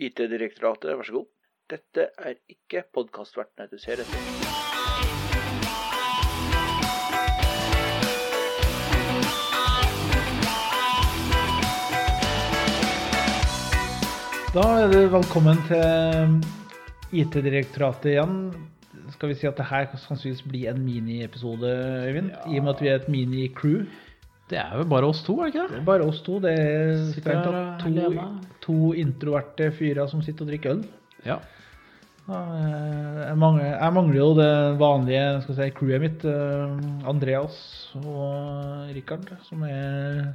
IT-direktoratet, vær så god. Dette er ikke podkastvertene du ser etter. Da er du velkommen til IT-direktoratet igjen. Skal vi si at det her sannsynligvis blir en miniepisode, Øyvind? I og med at vi er et mini-crew. Det er jo bare oss to, er det ikke Det det? er bare oss to. Det er strengt tatt to, to introverte fyrer som sitter og drikker øl. Ja. Eh, Jeg mangler, jeg mangler jo det vanlige skal si, crewet mitt. eh, Andreas og Rikard, som er,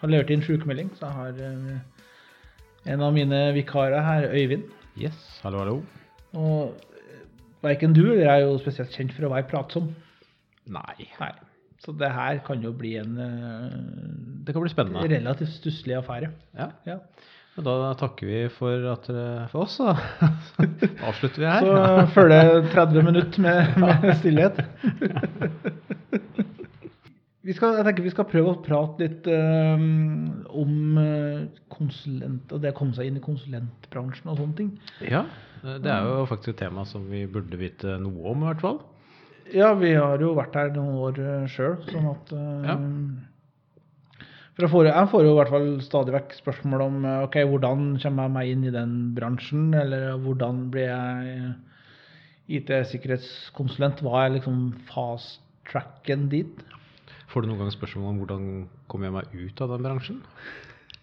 har levert inn sykemelding. Så jeg har eh, en av mine vikarer her, Øyvind. Yes, hallo, hallo. Og verken du eller jeg er jo spesielt kjent for å være pratsom. Nei, Nei. Så det her kan jo bli en det kan bli spennende. relativt stusslig affære. Ja. Ja. Da takker vi for, at, dere- for oss, da. Avslutter vi her. Så følger 30 minutter med, med stillhet. Vi skal, jeg tenker vi skal prøve å prate litt um, om eh, konsulent, og det å komme seg inn i konsulentbransjen og sånne ting. Ja, det er jo faktisk et tema som vi burde vite noe om, i hvert fall. Ja, vi har jo vært her noen år sjøl, sånn at um, Ja. For jeg får, jeg får jo i hvert fall stadig vekk spørsmål om eh, ok, hvordan kommer jeg meg inn i den bransjen, eller hvordan blir jeg IT-sikkerhetskonsulent? Hva er liksom fast-tracken dit? Får du noen gang spørsmål om hvordan kommer jeg meg ut av den bransjen?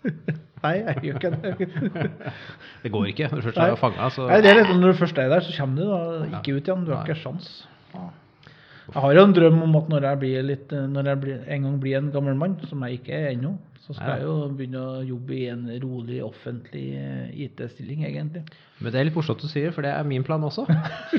Nei, jeg gjør ikke det. Det går ikke. Når du først er fanga, så Nei, det er liksom, Når du først er der, så kommer du da ikke ut igjen. Du har ikke sjans. Jeg har jo en drøm om at når jeg, blir litt, når jeg blir, en gang blir en gammel mann, som jeg ikke er ennå, så skal Nei. jeg jo begynne å jobbe i en rolig offentlig eh, IT-stilling, egentlig. Men det er litt morsomt du sier, for det er min plan også.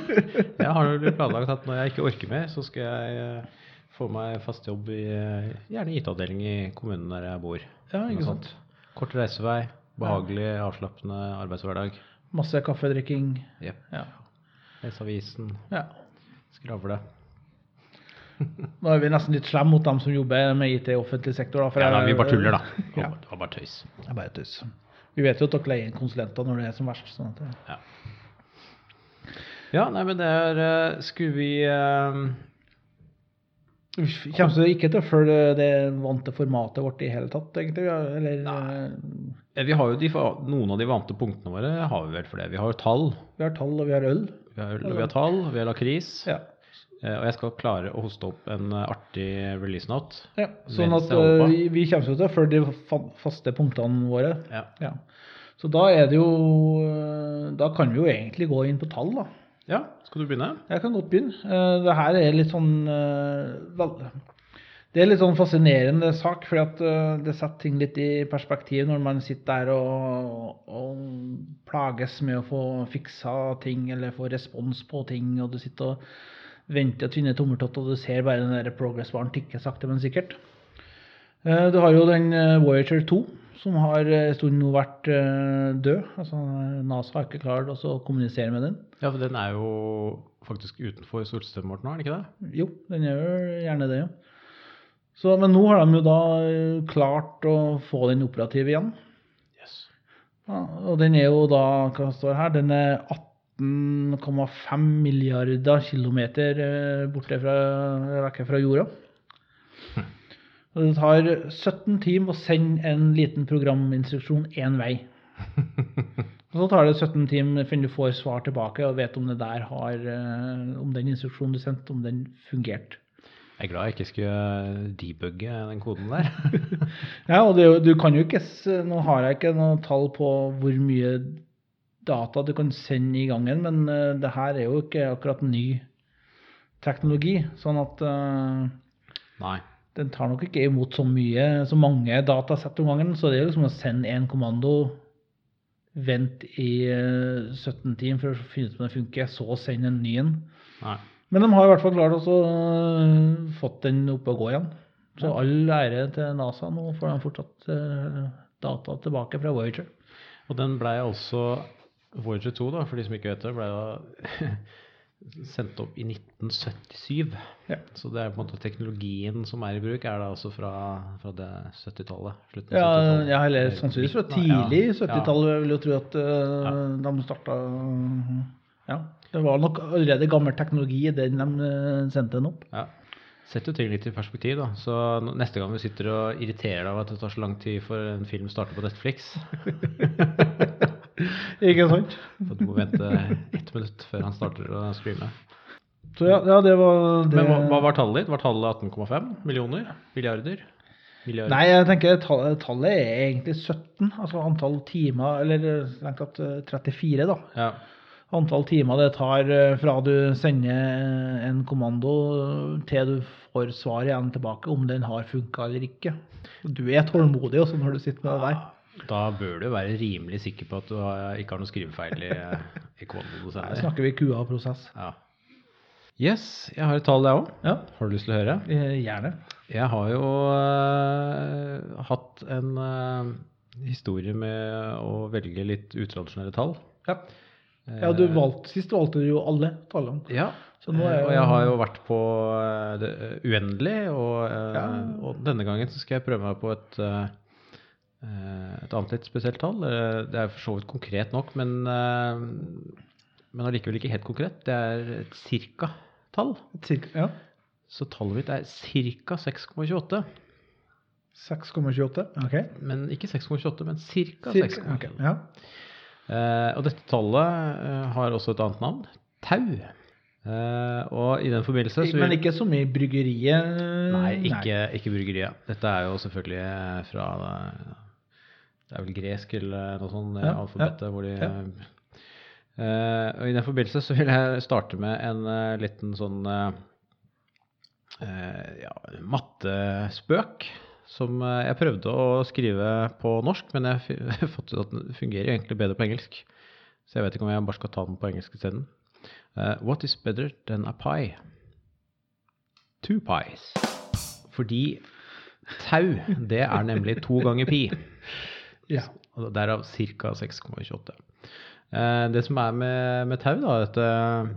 Jeg har jo planlagt at når jeg ikke orker mer, så skal jeg eh, få meg fast jobb i eh, gjerne IT-avdeling i kommunen der jeg bor. Ja, ikke sant? Kort reisevei, behagelig, avslappende arbeidshverdag. Masse kaffedrikking. Yep. Ja. Lese avisen, ja. skravle. Nå er vi nesten litt slemme mot dem som jobber med IT i offentlig sektor. Da, for Ja, da, vi bare tuller, da. Det Ja. var- Det var bare tøys. Det er bare tøys. Vi vet jo at dere leier inn konsulenter når det er som verst. Sånn det, Ja. ja, nei, men det er eh, Skulle vi uh... kommer så ikke til å følge det vante formatet vårt i hele tatt, egentlig. Eller Nei. Vi har jo de, noen av de vante punktene våre, har vi vel for det. Vi har tall. vi har tall, og vi har øl. Vi har, vi har tall, vi har lakris. Ja. Eh, Og jeg skal klare å hoste opp en eh, artig release note. ja. Sånn at eh, vi kommer så til å følge de faste punktene våre. Ja. Ja. Så da er det jo Da kan vi jo egentlig gå inn på tall, da. ja, skal du begynne? Jeg kan godt begynne. Det her er litt sånn Det er litt sånn fascinerende sak, fordi at det setter ting litt i perspektiv når man sitter der og, og plages med å få fiksa ting eller få respons på ting, og du sitter og venter tynne tommeltott, og du ser bare den der progress-baren tikke sakte, men sikkert. Eh, Du har jo den eh, Voyager 2, som har eh, en stund nå vært død. Altså, NASA har ikke klart å kommunisere med den. Ja, for den er jo faktisk utenfor solsystemet vårt nå, er den ikke det? Jo, den gjør jo gjerne det, ja. Så, men nå har de jo da klart å få den operativ igjen. Yes. Ja, og den er jo da, hva står her, den er 18,5 milliarder kilometer eh, borte fra, fra jorda. Og det tar 17 timer å sende en liten programinstruksjon én vei. Og så tar det 17 timer før du får svar tilbake og vet om har, eh, om den instruksjonen du sendte, om den fungerte. Jeg er glad jeg ikke skulle debugge den koden der. Ja, og det, du kan jo ikke Nå har jeg ikke noe tall på hvor mye data du kan sende i gangen, men uh, det her er jo ikke akkurat ny teknologi. Sånn at uh, den tar nok ikke imot så mye, så mange datasett om gangen. Så det er liksom å sende en kommando, vente i uh, 17 timer for å finne ut om det funker, så sende en ny en. Men de har i hvert fall klart øh, fått den opp og gå igjen. Så Ja. all ære til NASA. Nå får de fortsatt data tilbake fra Voyager. Og den blei altså Voyager 2, da, for de som ikke vet det, ble da sendt opp i 1977. Ja. Så det er på en måte teknologien som er i bruk, er da altså fra, fra det 70-tallet? slutten av Ja, 70-tallet. ja, eller sannsynligvis fra tidlig ja, 70-tallet. Jeg vil jo tro at eh, de starta Ja. Det var nok allerede gammel teknologi i den de eh, sendte den opp. Ja. Sett jo ting litt i perspektiv, da. Så neste gang vi sitter og irriterer deg av at det tar så lang tid for en film starter på Netflix, Ikke sant? for du må vente ett minutt før han starter å streame. Så ja, ja det var det. Men hva, hva var tallet ditt? Var tallet 18,5 millioner? Milliarder? Milliarder? Nei, jeg tenker tallet, tallet er egentlig 17. Altså antall timer, eller strengt tatt eh, 34, da. Ja. Antall timer det tar eh, fra du sender en kommando til du får svar igjen tilbake om den har funka eller ikke. Du er tålmodig også når du sitter med det der. Da bør du være rimelig sikker på at du ikke har noe skrivefeil i, i kommandoen Her snakker vi QA-prosess. Ja. Yes, jeg har et tall, jeg òg. Ja, Har du lyst til å høre? eh, gjerne. Jeg har jo uh, hatt en uh, historie med å velge litt utradisjonelle tall. Ja, ja du valgte, sist valgte du jo alle tallene. Ja, er eh, jo- og jeg har jo vært på det uendelig, og, uh, og denne gangen så skal jeg prøve meg på et, et annet litt spesielt tall. Eh, Det er for så vidt konkret nok, men, øh, men allikevel ikke helt konkret. Det er et cirka-tall. Cirka, ja. Så tallet mitt er ca. 6,28. 6,28. Ok. Men ikke 6,28, men ca. Cirka, 6,28. Okay, Ja. Eh, og dette tallet eh, har også et annet navn. Tau. Uh, og i den forbindelse så Men ikke som i bryggeriet? Nei, ikke, ikke bryggeriet. Dette er jo selvfølgelig eh, fra Det er vel gresk eller noe sånt, eh, Ja, alfabetet, hvor de ja. Uh, Og i den forbindelse så vil jeg starte med en uh, liten sånn uh, ja, mattespøk. Som jeg prøvde å skrive på norsk, men jeg har fått ut at den fungerer egentlig bedre på engelsk. Så jeg vet ikke om jeg bare skal ta den på engelsk isteden. What is better than a pie? Two pies. Fordi tau, det er nemlig to ganger pi. Ja. Derav ca. 6,28. Eh, det som er med, med tau, da, at eh,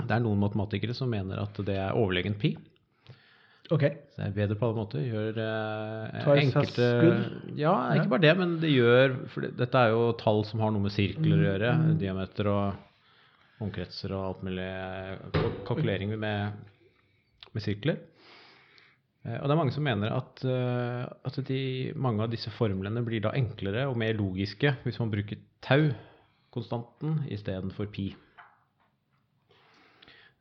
det er noen matematikere som mener at det er overlegent pi. Ok. Så det er bedre på alle måter. Gjør eh, enkelte. Ja, ikke bare det, men det gjør For dette er jo tall som har noe med sirkler å gjøre. Mm. Diameter og omkretser og alt mulig eh, kalkulering med, med sirkler. Eh, Og det er mange som mener at, eh, at de, mange av disse formlene blir da enklere og mer logiske hvis man bruker tau-konstanten istedenfor pi.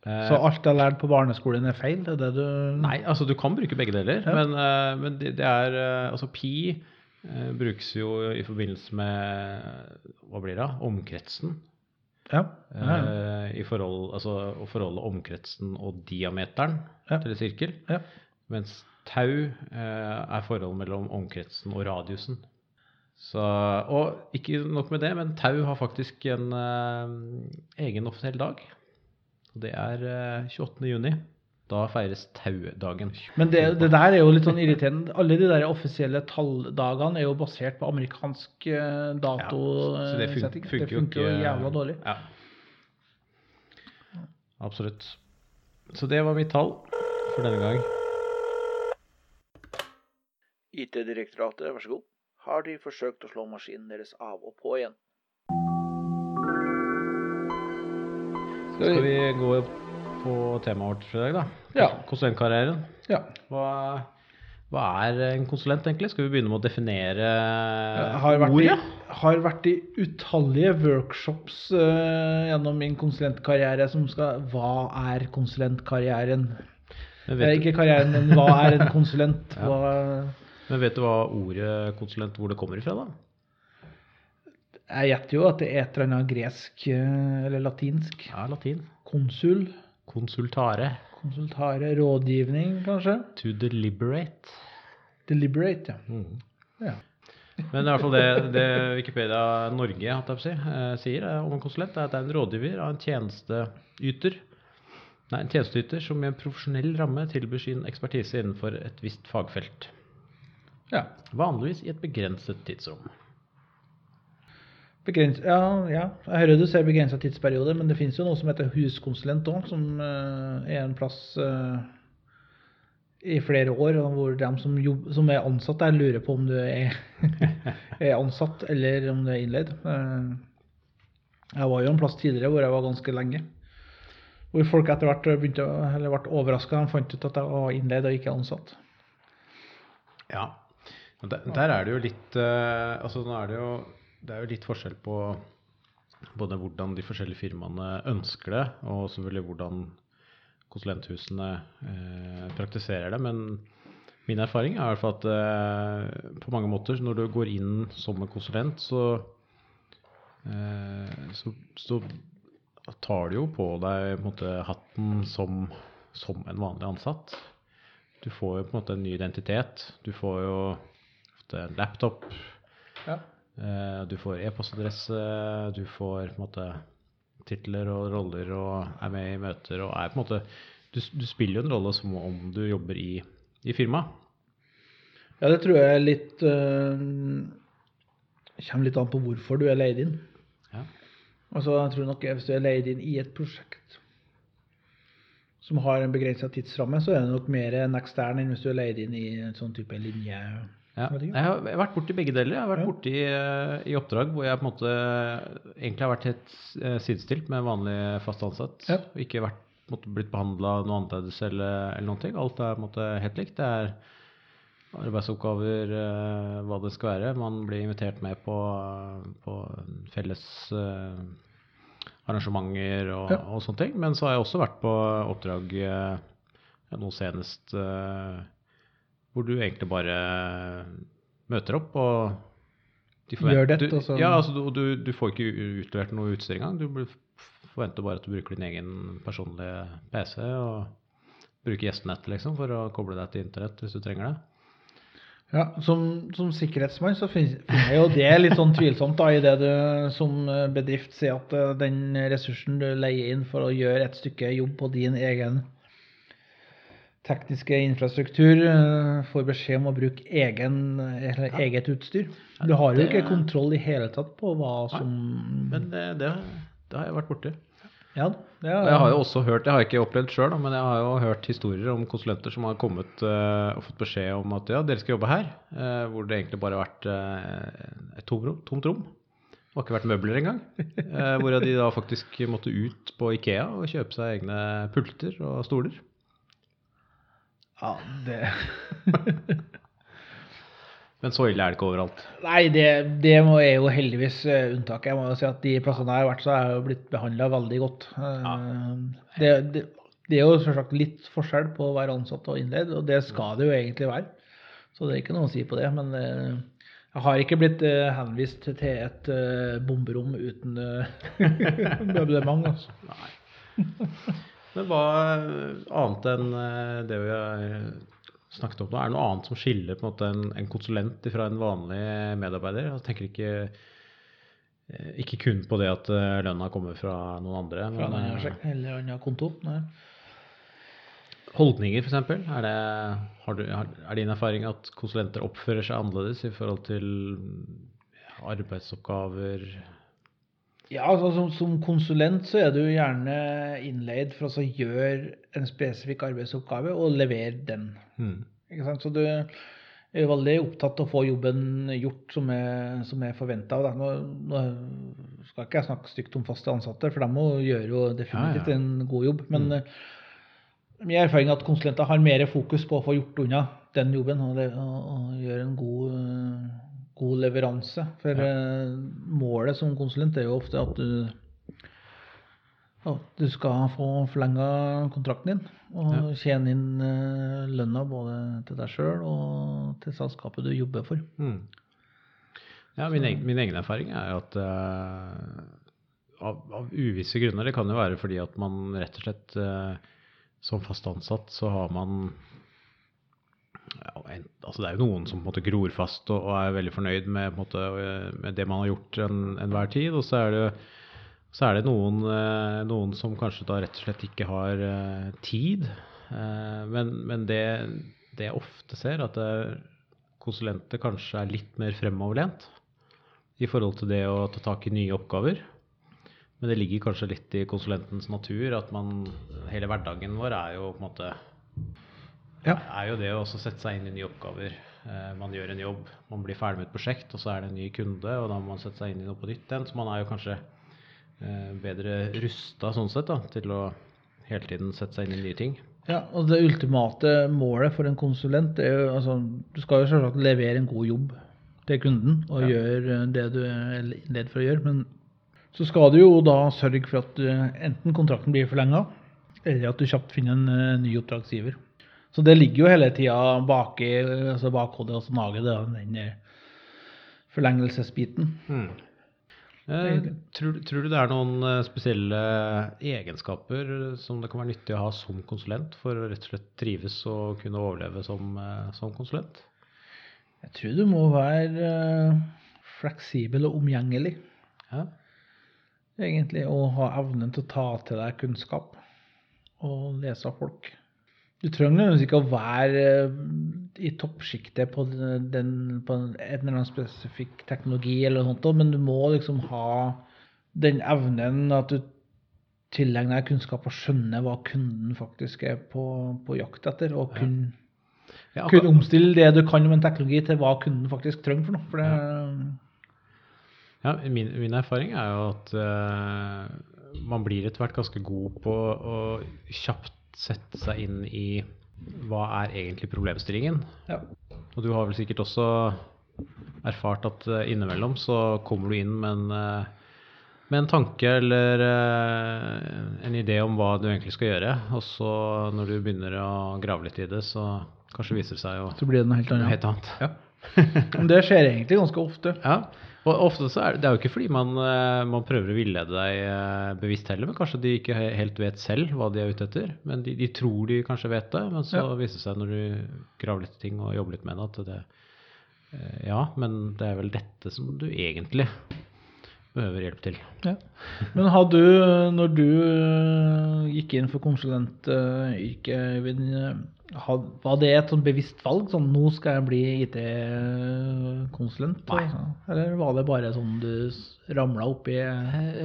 Eh, Så alt jeg har lært på barneskolen er feil? Det er det du Nei, altså du kan bruke begge deler, Ja. men, men det, er Altså pi eh, brukes jo i forbindelse med Hva blir det? Omkretsen. Ja. ja. eh, I forhold, altså å forholde omkretsen og diameteren Ja. til en sirkel. Ja. Mens tau eh, er forholdet mellom omkretsen og radiusen. Så, og ikke nok med det, men tau har faktisk en eh, egen offisiell dag. Og det er eh, 28. juni. Da feires taudagen. Men det, det der er jo litt sånn irriterende. Alle de der offisielle talldagene er jo basert på amerikansk eh, dato. så det fun- funker det funker jo ikke- jævla dårlig. Ja. Absolutt. Så det var mitt tall for denne gang. IT-direktoratet, vær så god. Har de forsøkt å slå maskinen deres av og på igjen? Skal vi gå på temaet vårt for i dag, da? Ja. Konsulentkarrieren. Ja. Hva, hva er en konsulent, egentlig? Skal vi begynne med å definere har vært, i, har vært i utallige workshops uh, gjennom min konsulentkarriere som skal Hva er konsulentkarrieren? Ikke karrieren, men hva er en konsulent? Ja. Hva, men vet du hva ordet konsulent, hvor det kommer ifra, da? jeg gjetter jo at det er et eller annet gresk eh, eller latinsk. Ja, latin. Konsul. Konsultare. Konsultare. Rådgivning, kanskje. To deliberate. Deliberate, ja. Mm. ja. Men i hvert fall det, det Wikipedia Norge si, eh, sier eh, om en konsulent, er at det er en rådgiver av en tjenesteyter. Nei, en tjenesteyter som i en profesjonell ramme tilbyr sin ekspertise innenfor et visst fagfelt. Ja. Vanligvis i et begrenset tidsrom. Begrens, ja, ja, jeg hører du ser begrensa tidsperiode, men det finnes jo noe som heter huskonsulent òg, som uh, er en plass uh, i flere år, hvor de som, jobb, som er ansatt der, lurer på om du er, er ansatt eller om du er innleid. Uh, jeg var jo en plass tidligere hvor jeg var ganske lenge. Hvor folk etter hvert begynte, eller ble overraska de fant ut at jeg var innleid og ikke ansatt. Ja. Der, der er det jo litt eh, Altså nå er det jo Det er jo litt forskjell på både hvordan de forskjellige firmaene ønsker det, og selvfølgelig hvordan konsulenthusene eh, praktiserer det. Men min erfaring er i hvert fall at eh, på mange måter når du går inn som en konsulent, så, eh, så, så tar du jo på deg på måte, hatten som, som en vanlig ansatt. Du får jo på en måte en ny identitet. Du får jo ofte en laptop. Ja. eh, Du får e-postadresse. Du får på en måte titler og roller og er med i møter og er på en måte Du, du spiller jo en rolle som om du jobber i, i firmaet. Ja, det tror jeg er litt øh, Kommer litt an på hvorfor du er leid inn. Ja. Altså, jeg tror nok Hvis du er leid inn i et prosjekt som har en begrensa tidsramme, så er det nok mer en ekstern enn hvis du er leid inn i en sånn type linje. Ja. Jeg har vært borti begge deler. Jeg har vært Ja. borti eh, i oppdrag hvor jeg på en måte egentlig har vært helt eh, sidestilt med vanlig fast ansatt. Ja. Og ikke vært, måtte, blitt behandla noe annerledes eller, eller noen ting. Alt er på en måte helt likt. Det er arbeidsoppgaver, eh, hva det skal være. Man blir invitert med på, på felles arrangementer og, Ja. og sånne ting. Men så har jeg også vært på oppdrag nå senest hvor du egentlig bare møter opp og de Gjør dette, du, og så- Ja, altså, du, du, du får ikke utlevert noe utstyr engang. Du forventer bare at du bruker din egen personlige PC og bruker gjestenett liksom, for å koble deg til internett hvis du trenger det. Ja, som, som sikkerhetsmann så finner jeg jo det litt sånn tvilsomt da, i det du som eh, bedrift sier at eh, den ressursen du leier inn for å gjøre et stykke jobb på din egen tekniske infrastruktur, eh, får beskjed om å bruke egen, eller eget utstyr. Du har jo ikke kontroll i hele tatt på hva som Men det, det, det har jeg vært borti. Ja, det Og jeg har jo også hørt, det har jeg ikke opplevd sjøl, men jeg har jo hørt historier om konsulenter som har kommet eh, og fått beskjed om at ja, dere skal jobbe her, eh, hvor det egentlig bare har vært et rom. Tomt rom. Det har ikke vært møbler engang. Uh, hvor de da faktisk måtte ut på Ikea og kjøpe seg egne pulter og stoler. Ja, det Men så ille er det ikke overalt. Nei, det, det må, er jo heldigvis unntake. Jeg må jo si at de plassene jeg har vært, så har jeg blitt behandla veldig godt. Ja. Det, det, det er jo selvsagt litt forskjell på å være ansatt og innleid, og det skal det jo egentlig være. Så det er ikke noe å si på det. Men eh, jeg har ikke blitt eh, henvist til et eh, bomberom uten eh, møblement. Altså. Men hva annet enn eh, det vi har snakket om nå, er det noe annet som skiller på en, måte en, en konsulent fra en vanlig medarbeider? Jeg tenker ikke, eh, ikke kun på det at eh, lønna kommer fra noen andre. Fra en Men, eh, eller annen konto. Nei. holdninger, f.eks. Er, det, har du, er din erfaring at konsulenter oppfører seg annerledes i forhold til arbeidsoppgaver? Ja, altså som, som konsulent så er du gjerne innleid for å gjøre en spesifikk arbeidsoppgave og levere den. Mm. Så du er veldig opptatt av å få jobben gjort som er, som er forventa. Nå, nå skal ikke jeg snakke stygt om faste ansatte, for de må gjøre jo definitivt Ja, ja. en god jobb. Men mm. min erfaring er at konsulenter har mer fokus på å få gjort unna den jobben og, og, og gjøre en god, eh, god leveranse. For ja. målet som konsulent er jo ofte at du at du skal få forlenga kontrakten din og tjene inn eh, lønna både til deg sjøl og til selskapet du jobber for. Mm. Ja, min, egen, min egen erfaring er jo at uh, av, av uvisse grunner Det kan jo være fordi at man rett og slett uh, som fast ansatt så har man ja, altså Det er jo noen som en måte gror fast og, og er veldig fornøyd med, en måte, med det man har gjort en- enhver tid. Og så er det, så er det noen, eh, noen som kanskje da rett og slett ikke har eh, tid. Eh, men men det, det jeg ofte ser, at konsulenter kanskje er litt mer fremoverlent. i forhold til det å ta tak i nye oppgaver. Men det ligger kanskje litt i konsulentens natur at man Hele hverdagen vår er jo på en måte Ja. er jo det å også sette seg inn i nye oppgaver. Eh, man gjør en jobb, man blir ferdig med et prosjekt, og så er det en ny kunde, og da må man sette seg inn i noe på nytt igjen. Så man er jo kanskje eh, bedre rusta sånn sett da, til å hele tiden sette seg inn i nye ting. Ja, og det ultimate målet for en konsulent er jo altså, Du skal jo selvsagt levere en god jobb til kunden og Ja. gjøre det du er ledd for å gjøre, men så skal du jo da sørge for at enten kontrakten blir forlenga, eller at du kjapt finner en eh, ny oppdragsgiver. Så det ligger jo hele tida bak i altså bakhodet og så nager det, den forlengelsesbiten. forlengelsesbiten. Eh, tror, tror du det er noen eh, spesielle egenskaper som det kan være nyttig å ha som konsulent for å rett og slett trives og kunne overleve som, eh, som konsulent? Jeg tror du må være eh, fleksibel og omgjengelig. Ja. egentlig å ha evnen til å ta til deg kunnskap og lese av folk. Du trenger ikke å være eh, i toppsjiktet på, den, på en eller annen spesifikk teknologi, eller noe sånt, men du må liksom ha den evnen at du tilegner deg kunnskap og skjønner hva kunden faktisk er på, på jakt etter, og Ja. kunne Ja, kunne omstille det du kan om en teknologi, til hva kunden faktisk trenger for noe. For det, Ja, min, min erfaring er jo at uh, man blir etter hvert ganske god på å kjapt sette seg inn i hva er egentlig problemstillingen. ja. Og du har vel sikkert også erfart at eh, innimellom så kommer du inn med en, eh, med en tanke eller eh, en idé om hva du egentlig skal gjøre, og så når du begynner å grave litt i det, så kanskje viser det seg jo Så blir det noe helt annet. helt annet. Ja. Det skjer egentlig ganske ofte. Ja, og ofte så er det, det er jo ikke fordi man, eh, man prøver å villede deg eh, bevisst heller, men kanskje de ikke helt vet selv hva de er ute etter. Men de, de tror de kanskje vet det, men så Ja. viser det seg når du graver litt ting og jobber litt med det, at det eh, Ja, men det er vel dette som du egentlig behøver hjelp til. Ja. Men hadde du, når du gikk inn for konsulentyrket, Øyvind, var det et sånn bevisst valg? Sånn nå skal jeg bli IT-konsulent? Nei. Eller var det bare sånn du ramla oppi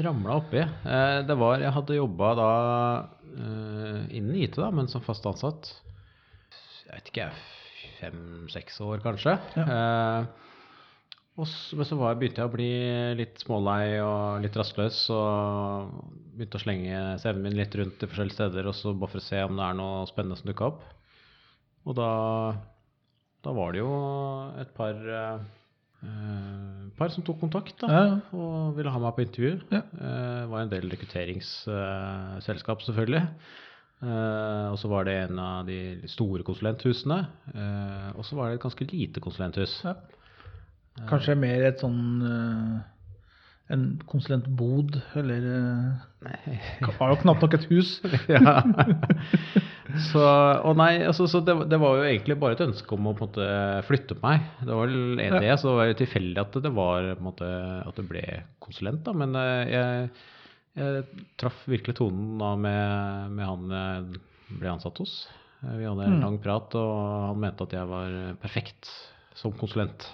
ramla oppi. Eh, det var Jeg hadde jobba da eh, innen IT, da, men som fast ansatt. Jeg vet ikke, fem-seks år kanskje. Ja. og så, men så var, begynte jeg å bli litt smålei og litt rastløs. Og begynte å slenge CV-en min litt rundt til forskjellige steder og så bare for å se om det er noe spennende som dukka opp. Og da, da var det jo et par eh, eh, par som tok kontakt da, Ja. og ville ha meg på intervju. Ja. Eh, Det var en del rekrutteringsselskap, selvfølgelig. Eh, og så var det en av de store konsulenthusene. eh, og så var det et ganske lite konsulenthus. Ja. Kanskje mer et sånn en konsulentbod, eller det Har jo knapt nok et hus. ja. Så, og nei, altså, så det, det var jo egentlig bare et ønske om å på en måte flytte på meg. Det var vel en Ja. så det var jo tilfeldig at det var måte, at det ble konsulent. da, Men eh, jeg, jeg traff virkelig tonen da med, med han jeg ble ansatt hos. Eh, Vi hadde en Mm. lang prat, og han mente at jeg var perfekt som konsulent.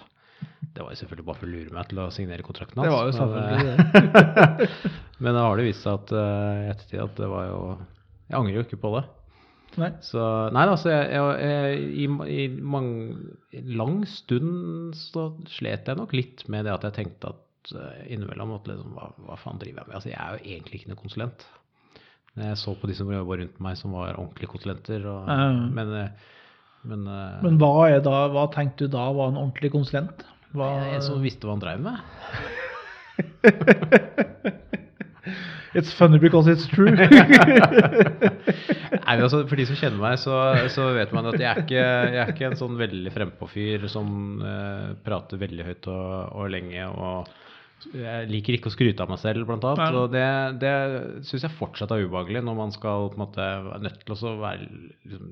Det var jo selvfølgelig bare for å lure meg til å signere kontrakten hans. Det var jo selvfølgelig det. Men det har det vist seg at eh, i ettertid at det var jo Jeg angrer jo ikke på det. Nei. Så Nei da, så jeg, jeg, jeg, i, i mange, lang stund så slet jeg nok litt med det at jeg tenkte at eh, innimellom at liksom, hva, hva faen driver jeg med? Altså, jeg er jo egentlig ikke noen konsulent. Jeg så på de som jobba rundt meg som var ordentlige konsulenter. Og, Ja. Men, eh, men, eh, Men hva, da, hva tenkte du da var en ordentlig konsulent? Hva, en som visste hva han drev med. It's funny because it's true. Nei, men altså, For de som kjenner meg, så, så vet man at jeg er ikke, jeg er ikke en sånn veldig frempå-fyr som uh, prater veldig høyt og, og lenge. og Jeg liker ikke å skryte av meg selv, blant annet. Og det, det syns jeg fortsatt er ubehagelig når man skal på en måte være nødt til å være liksom,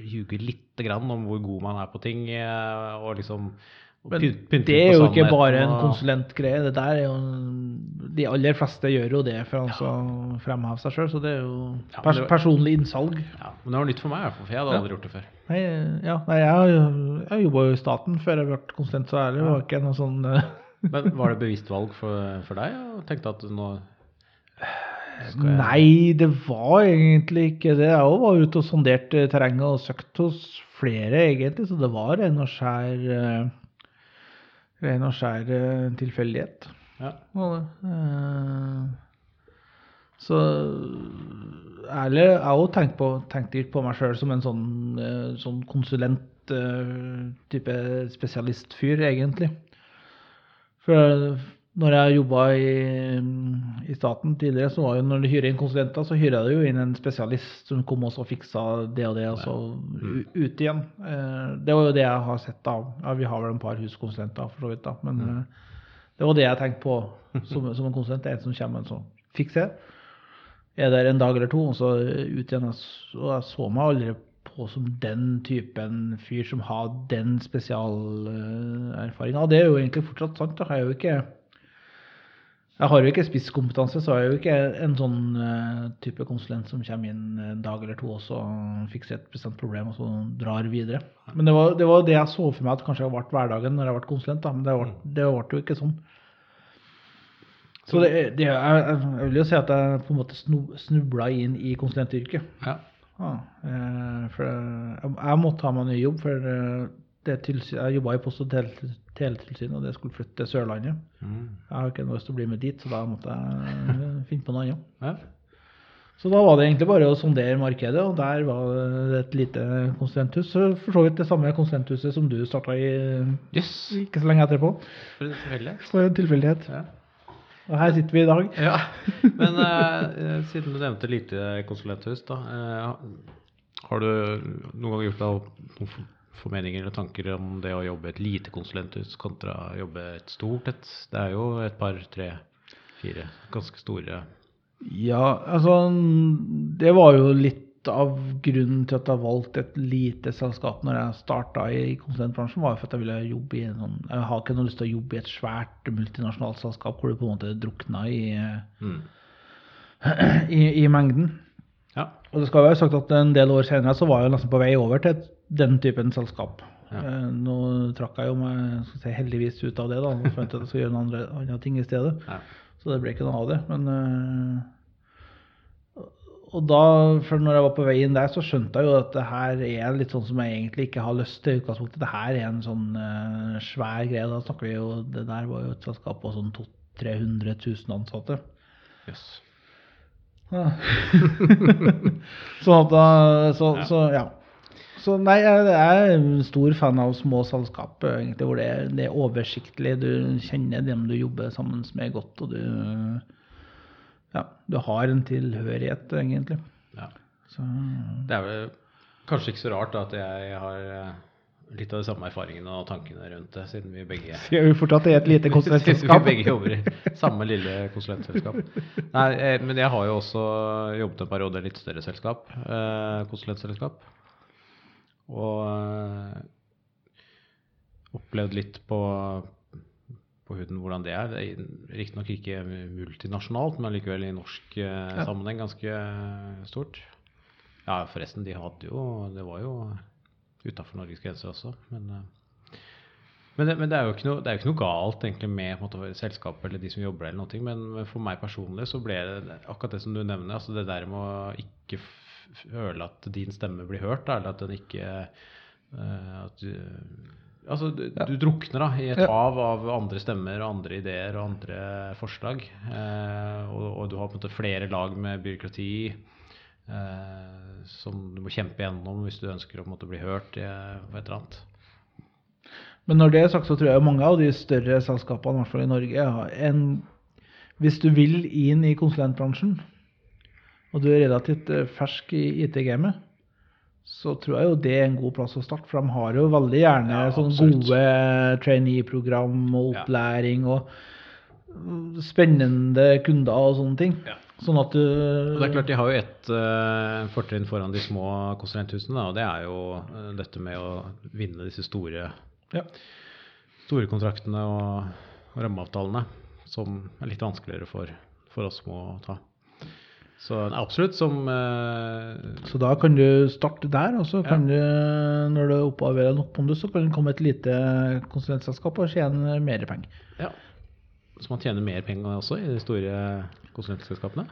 ljuge lite grann om hvor god man er på ting. eh, og liksom Men det er jo ikke bare en konsulentgreie. Det der er jo De aller fleste gjør jo det for å fremheve seg sjøl, så det er jo pers personlig innsalg. Ja, men det var nytt for meg, for jeg hadde Ja. aldri gjort det før. Nei, ja, nei jeg, jeg jobba jo i staten før jeg ble konsulent, så ærlig Ja. var ikke noe sånn eh, Men var det bevisst valg for, for deg? Og tenkte at nå skal jeg- Nei, det var egentlig ikke det. Jeg òg var ute og sonderte terrenget og søkte hos flere, egentlig, så det var en og skjær eh, Ren og skjær eh, tilfeldighet. Ja. Eh, Så ærlig, jeg har også tenkt, på, tenkt litt på meg sjøl som en sånn, eh, sånn konsulent-type spesialistfyr, egentlig. For når jeg jobba i, i staten tidligere, så var jo når du hyrer inn konsulenter, så hyrer du jo inn en spesialist som kom også og fiksa det og det, og så mm. ut igjen. Eh, Det var jo det jeg har sett av. Ja, vi har vel en par huskonsulenter, for så vidt, da. Men mm. det var det jeg tenkte på som, som en konsulent. Det er en som kommer og så fikser det. Er der en dag eller to, og så ut igjen. Og så- jeg så meg aldri på som den typen fyr som har den spesialerfaringa. Og det er jo egentlig fortsatt sant. da. Jeg er jo ikke jeg har jo ikke spisskompetanse, så er jeg jo ikke en sånn eh, type konsulent som kommer inn en dag eller to og så fikser et bestemt problem og så drar videre. Men det var det, var det jeg så for meg at kanskje ble hverdagen når jeg ble konsulent, da. men det ble, det ble jo ikke sånn. Så det, det, jeg, jeg vil jo si at jeg på en måte snubla inn i konsulentyrket. Ja. Ja, eh, for jeg, jeg måtte ha meg ny jobb, for eh, det jeg jobba i Post- og tele- teletilsynet, og det skulle flytte til Sørlandet. Mm. Jeg har ikke lyst til å bli med dit, så da måtte jeg finne på noe annet. ja. Så da var det egentlig bare å sondere markedet, og der var det et lite konsulenthus. Så For så vidt det samme konsulenthuset som du starta i yes. ikke så lenge etterpå. For en tilfeldighet. For en tilfeldighet. Ja. Og her sitter vi i dag. Ja, men eh, siden du nevnte lite konsulenthus, da. eh, har du noen gang gjort deg for- formeninger eller tanker om det å jobbe et lite konsulenthus kontra å jobbe et stort et? Det er jo et par, tre, fire ganske store Ja, altså Det var jo litt av grunnen til at jeg valgte et lite selskap når jeg starta i konsulentbransjen, var jo for at jeg ville jobbe i en sånn Jeg har ikke noe lyst til å jobbe i et svært multinasjonalt selskap hvor du på en måte drukna i, mm. i, i mengden. Ja. Og det skal være sagt at en del år senere så var jeg nesten på vei over til den typen selskap. Ja. Eh, Nå trakk jeg jo meg si, heldigvis ut av det, da. og fant at jeg skulle gjøre noen andre, ting i stedet. ja. Så det ble ikke noe av det. Men øh, Og da, for når jeg var på vei inn der, så skjønte jeg jo at det her er litt sånn som jeg egentlig ikke har lyst til i utgangspunktet. Det her er en sånn uh, svær greie. Da snakker vi jo Det der var jo et selskap på sånn 200 300 000 ansatte. Jøss. Sånn at da så, Ja. så ja. Så nei, jeg er en stor fan av små selskap, egentlig, hvor det er, det er oversiktlig. Du kjenner dem du jobber sammen med godt, og du Ja, du har en tilhørighet, egentlig. Ja. Så Det er vel kanskje ikke så rart da, at jeg har eh, litt av de samme erfaringene og tankene rundt det, siden vi begge sier vi fortsatt er et lite Siden vi begge jobber i samme lille konsulentselskap. Nei, eh, men jeg har jo også jobbet en periode i et litt større selskap, eh, konsulentselskap. Og eh, opplevd litt på, på huden hvordan det er. Riktignok ikke multinasjonalt, men likevel i norsk sammenheng ganske stort. Ja, forresten, de hadde jo Det var jo utafor Norges grenser også, men eh, men det, men det er noe, det er jo ikke noe galt egentlig med måte, selskapet eller de som jobber der, eller noe, men, for meg personlig så ble det akkurat det som du nevner. altså Det der med å ikke føle at din stemme blir hørt, da, eller at den ikke eh, at du, Altså, du, du drukner da i et Ja. hav av andre stemmer og andre ideer og andre forslag. Eh, og, og du har på en måte flere lag med byråkrati eh, som du må kjempe gjennom hvis du ønsker å måte, bli hørt i, på et eller annet. Men når det er sagt, så tror jeg mange av de større selskapene, i hvert fall i Norge, har en Hvis du vil inn i konsulentbransjen, og du er relativt eh, fersk i IT-gamet, så tror jeg jo det er en god plass å starte. For de har jo veldig gjerne Ja, sånne gode trainee-program og opplæring og mm, spennende kunder og sånne ting. Ja. Sånn at du det er klart De har jo ett uh, fortrinn foran de små konsulenthusene, og det er jo uh, dette med å vinne disse store, ja. store kontraktene og, og rammeavtalene, som er litt vanskeligere for, for oss små å ta. Så absolutt som eh, Så da kan du starte der, og så kan du, når du opparbeider nok pondus, så kan det komme et lite konsulentselskap og tjene mer penger. Ja. så man tjener mer penger også i de store konsulentselskapene?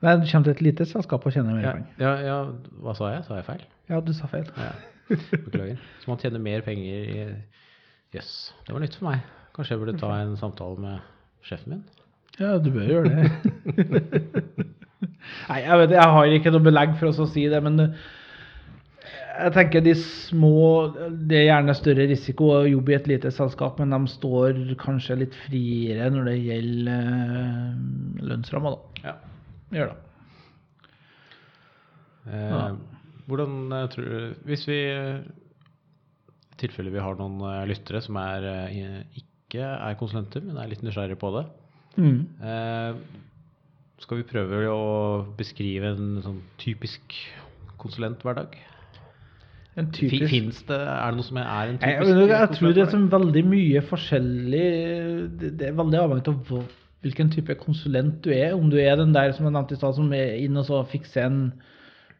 Nei, du kommer til et lite selskap og tjener mer Ja, penger. ja, ja, hva sa jeg? Sa jeg feil? Ja, du sa feil. Ja. Beklager. Så man tjener mer penger i Jøss, det var nytt for meg. Kanskje jeg burde ta en samtale med sjefen min? Ja, du bør gjøre det. Nei, jeg vet jeg har ikke noe belegg for å si det, men jeg tenker de små Det er gjerne større risiko å jobbe i et lite selskap, men de står kanskje litt friere når det gjelder eh, lønnsramma, da. Ja. Gjør det. Eh, Ja. Hvordan eh, tror du Hvis vi eh, I tilfelle vi har noen lyttere som er, ikke er konsulenter, men er litt nysgjerrige på det, Mm. eh, skal vi prøve å beskrive en sånn typisk konsulenthverdag? En typisk Finnes det Er det noe som er en typisk jeg, jeg, jeg tror det er som veldig mye forskjellig Det, det er veldig avhengig av hvilken type konsulent du er. Om du er den der som jeg nevnte i stad, som er inn og så fikser en,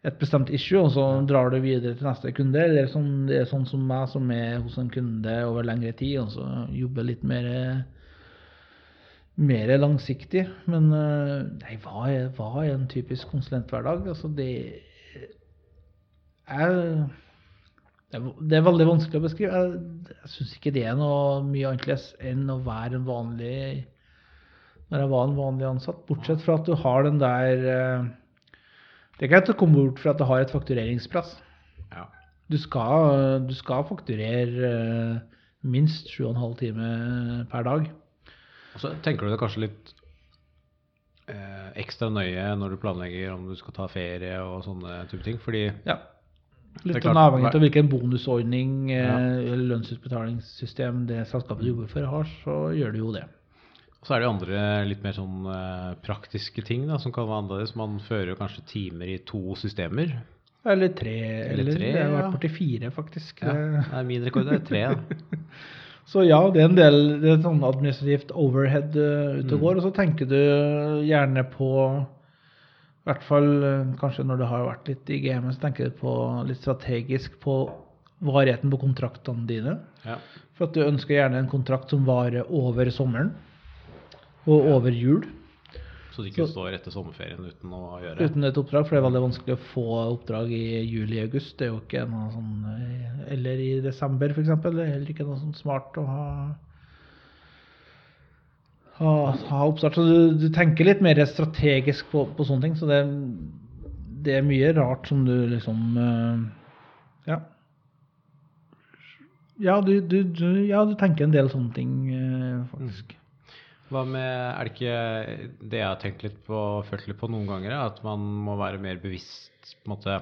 et bestemt issue, og så drar du videre til neste kunde. Eller sånn, det er sånn som meg, som er hos en kunde over lengre tid, og så jobber litt mer mer langsiktig. Men eh, nei, hva er, hva er en typisk konsulenthverdag? Altså, det er det er, veldig vanskelig å beskrive. Jeg, jeg syns ikke det er noe mye annerledes enn å være en vanlig Når jeg var en vanlig ansatt. Bortsett fra at du har den der eh, Det er greit å komme bort fra at du har et faktureringspress. Ja. Du skal, du skal fakturere eh, minst 7,5 timer per dag. Og så tenker du deg kanskje litt eh, ekstra nøye når du planlegger om du skal ta ferie og sånne type ting, fordi Ja. Litt klart, avhengig av hvilken bonusordning eh, Ja. eller lønnsutbetalingssystem det selskapet du jobber for har, så gjør du jo det. så er det jo andre litt mer sånn eh, praktiske ting da, som kan være annerledes. Man fører jo kanskje timer i to systemer. Eller tre. Eller Eller, det har ja. vært borti fire, faktisk. Ja, Det- er min rekord det er tre. Da. Så ja, det er en del det er sånn administrativt overhead uh, ute og Mm. Og så tenker du gjerne på I hvert fall eh, kanskje når du har vært litt i gamet, så tenker du på litt strategisk på varigheten på kontraktene dine. Ja. For at du ønsker gjerne en kontrakt som varer over sommeren og over jul. Så de ikke Så- står etter sommerferien uten å gjøre. Uten et oppdrag, for det er veldig vanskelig å få oppdrag i juli-august. Det er jo ikke noe sånn eh, Eller i desember, f.eks. Det er heller ikke noe sånn smart å ha ha, ha oppstart. Så du, du tenker litt mer strategisk på, på sånne ting. Så det, det er mye rart som du liksom eh, Ja. Ja, du, du, ja, du tenker en del sånne ting, eh, faktisk. Hva med, er det ikke det jeg har tenkt litt på følt litt på noen ganger, er at man må være mer bevisst på en måte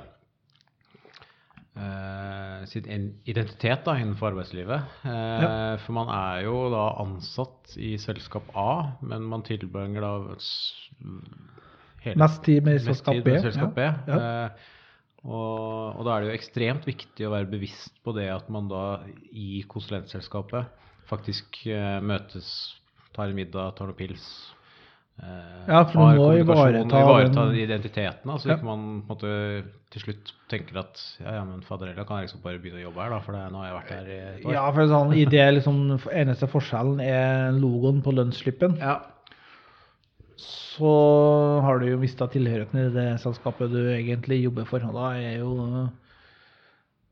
eh, sin identitet da, innenfor arbeidslivet. Eh, For man er jo da ansatt i selskap A, men man tilbringer da hele Mest tid med selskap B. med selskap B. Ja. Eh, og, og da er det jo ekstremt viktig å være bevisst på det at man da i konsulentselskapet faktisk eh, møtes, tar en middag, tar noen pils. Eh, Ja, for du har må ivareta ivareta identiteten. Altså Ja. ikke man måte til slutt tenker at ja, ja, men faderella kan jeg liksom bare begynne å jobbe her, da, for det, nå har jeg vært her i et år. Ja, for sånn, i det liksom, eneste forskjellen er logoen på lønnsslippen, Ja. så har du jo mista tilhørigheten i det selskapet du egentlig jobber for. Og da er jo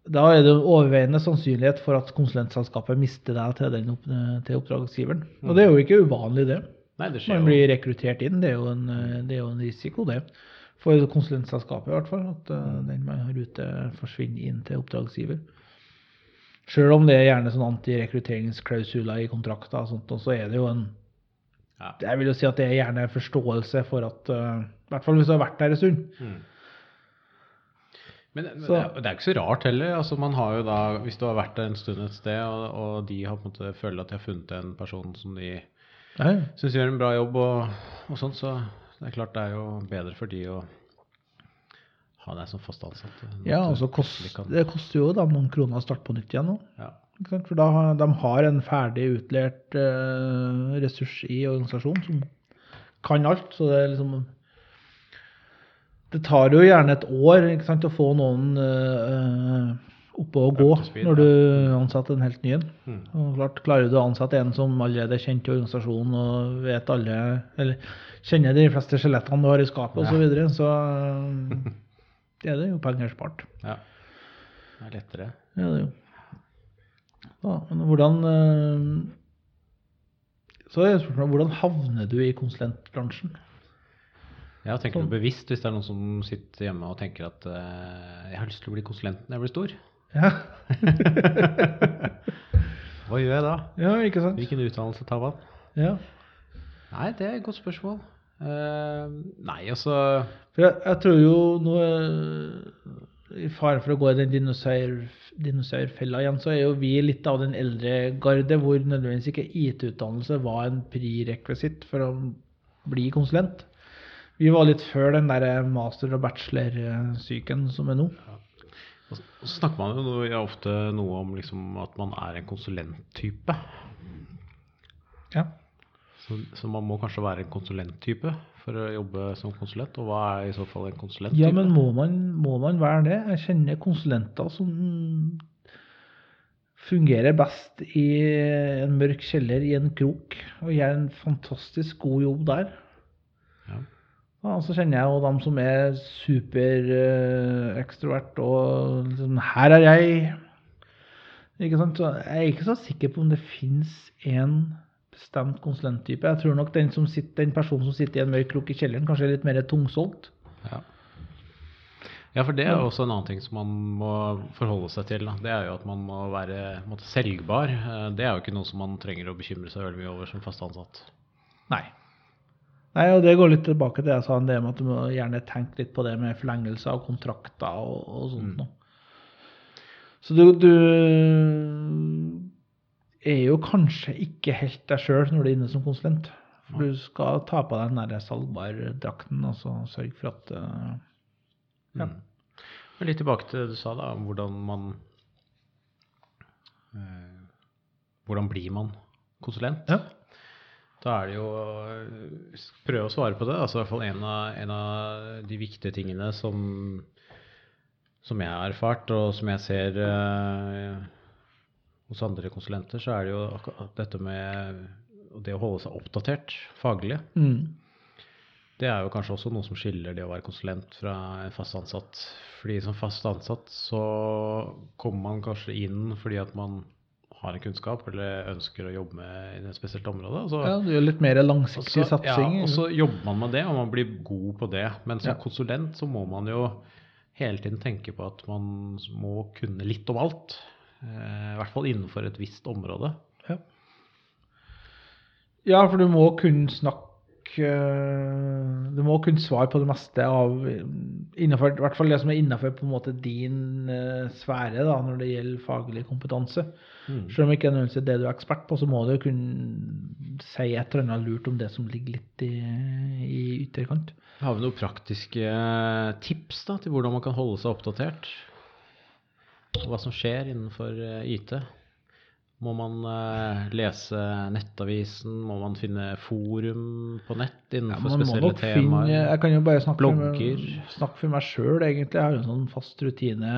da er det en overveiende sannsynlighet for at konsulentselskapet mister deg til, den til oppdragsgiveren. Og det er jo ikke uvanlig, det. Nei, det skjer Man blir rekruttert inn. Det er jo en, det er jo en risiko, det. For konsulentselskapet, i hvert fall. At eh, den man har ute, forsvinner inn til oppdragsgiver. Selv om det er gjerne sånn antirekrutteringsklausuler i kontrakter, og sånt, og så er det jo en Ja. Jeg vil jo si at det er gjerne forståelse for at uh, I hvert fall hvis du har vært der en stund. Mm. Men, men Så- det er- det er ikke så rart heller. Altså, man har jo da, Hvis du har vært der en stund et sted, og, og de har på en måte føler at de har funnet en person som de Nei. syns gjør en bra jobb, og, og sånt, så det er klart det er jo bedre for de å ha deg som fast ansatt. Ja, og så kost, det koster jo da noen kroner å starte på nytt igjen nå. ja. For da har, de har en ferdig utlært eh, ressurs i organisasjonen som kan alt. Så det er liksom Det tar jo gjerne et år ikke sant, å få noen eh, oppe og gå speed, når du ansetter en helt ny en. Mm. Og klart, Klarer du å ansette en som allerede er kjent i organisasjonen og vet alle, eller kjenner de fleste skjelettene du har i skapet osv., så, videre, så det er det jo penger spart. Ja. Det er lettere. Ja, det er jo. Ja, men hvordan eh, Så er spørsmålet hvordan havner du i konsulentbransjen? Ja, tenker Sånn. du bevisst hvis det er noen som sitter hjemme og tenker at uh, jeg har lyst til å bli konsulent når jeg blir stor? Ja, Hva gjør jeg da? ja ikke sant? Hvilken utdannelse tar man? Ja. Nei, det er et godt spørsmål. Uh, nei, altså For jeg, jeg tror jo nå eh, I fare for å gå i den dinosaur, dinosaurfella igjen, så er jo vi litt av den eldre garde hvor nødvendigvis ikke IT-utdannelse var en prirekvisitt for å bli konsulent. Vi var litt før den der master- og bachelor-syken som er nå. Og så snakker man jo noe, ofte noe om liksom at man er en konsulenttype. Ja. Så, så man må kanskje være en konsulenttype for å jobbe som konsulent. Og hva er i så fall en konsulenttype? Ja, men må man, må man være det? Jeg kjenner konsulenter som fungerer best i en mørk kjeller i en krok og gjør en fantastisk god jobb der. Ja, så kjenner jeg jo dem som er superekstrovert og liksom Her er jeg! Ikke sant? Så jeg er ikke så sikker på om det fins én bestemt konsulenttype. Jeg tror nok den, som sitter, den personen som sitter i en mørk krok i kjelleren, kanskje er litt mer tungsolgt. Ja. ja, for det er også en annen ting som man må forholde seg til. Da. Det er jo at man må være måtte, selgbar. Eh, Det er jo ikke noe som man trenger å bekymre seg veldig mye over som fast ansatt. Nei. Nei, og det går litt tilbake til det jeg sa, det med at du må gjerne tenke litt på det med forlengelse av kontrakter og, og sånt Mm. Så du, du er jo kanskje ikke helt deg sjøl når du er inne som konsulent. For du skal ta på deg den der salgbardrakten og så sørge for at eh, Ja. Mm. Litt tilbake til det du sa da, om hvordan man eh, Hvordan blir man konsulent? Ja. Da er det jo prøv Prøve å svare på det. altså i hvert fall en av, en av de viktige tingene som, som jeg har erfart, og som jeg ser eh, hos andre konsulenter, så er det jo akkurat dette med det å holde seg oppdatert faglig. Mm. Det er jo kanskje også noe som skiller det å være konsulent fra en fast ansatt. Fordi som fast ansatt så kommer man kanskje inn fordi at man har en kunnskap eller ønsker å jobbe med i et spesielt område. så- ja, Du gjør litt mer langsiktig også, satsing. Ja, og så jobber man med det, og man blir god på det. Men som Ja. konsulent så må man jo hele tiden tenke på at man må kunne litt om alt. Eh, I hvert fall innenfor et visst område. Ja. ja, for du må kunne snakke Du må kunne svare på det meste av innenfor, I hvert fall det som er måte din eh, sfære da, når det gjelder faglig kompetanse. Mm. Selv om ikke nødvendigvis er det du er ekspert på, så må du kunne si et eller annet lurt om det som ligger litt i, i ytterkant. Har vi noen praktiske tips da, til hvordan man kan holde seg oppdatert? Hva som skjer innenfor eh, IT? Må man uh, lese Nettavisen? Må man finne forum på nett innenfor ja, spesielle temaer? finne, jeg kan jo bare snakke blogger. snakke for meg sjøl, egentlig. Jeg har jo en sånn fast rutine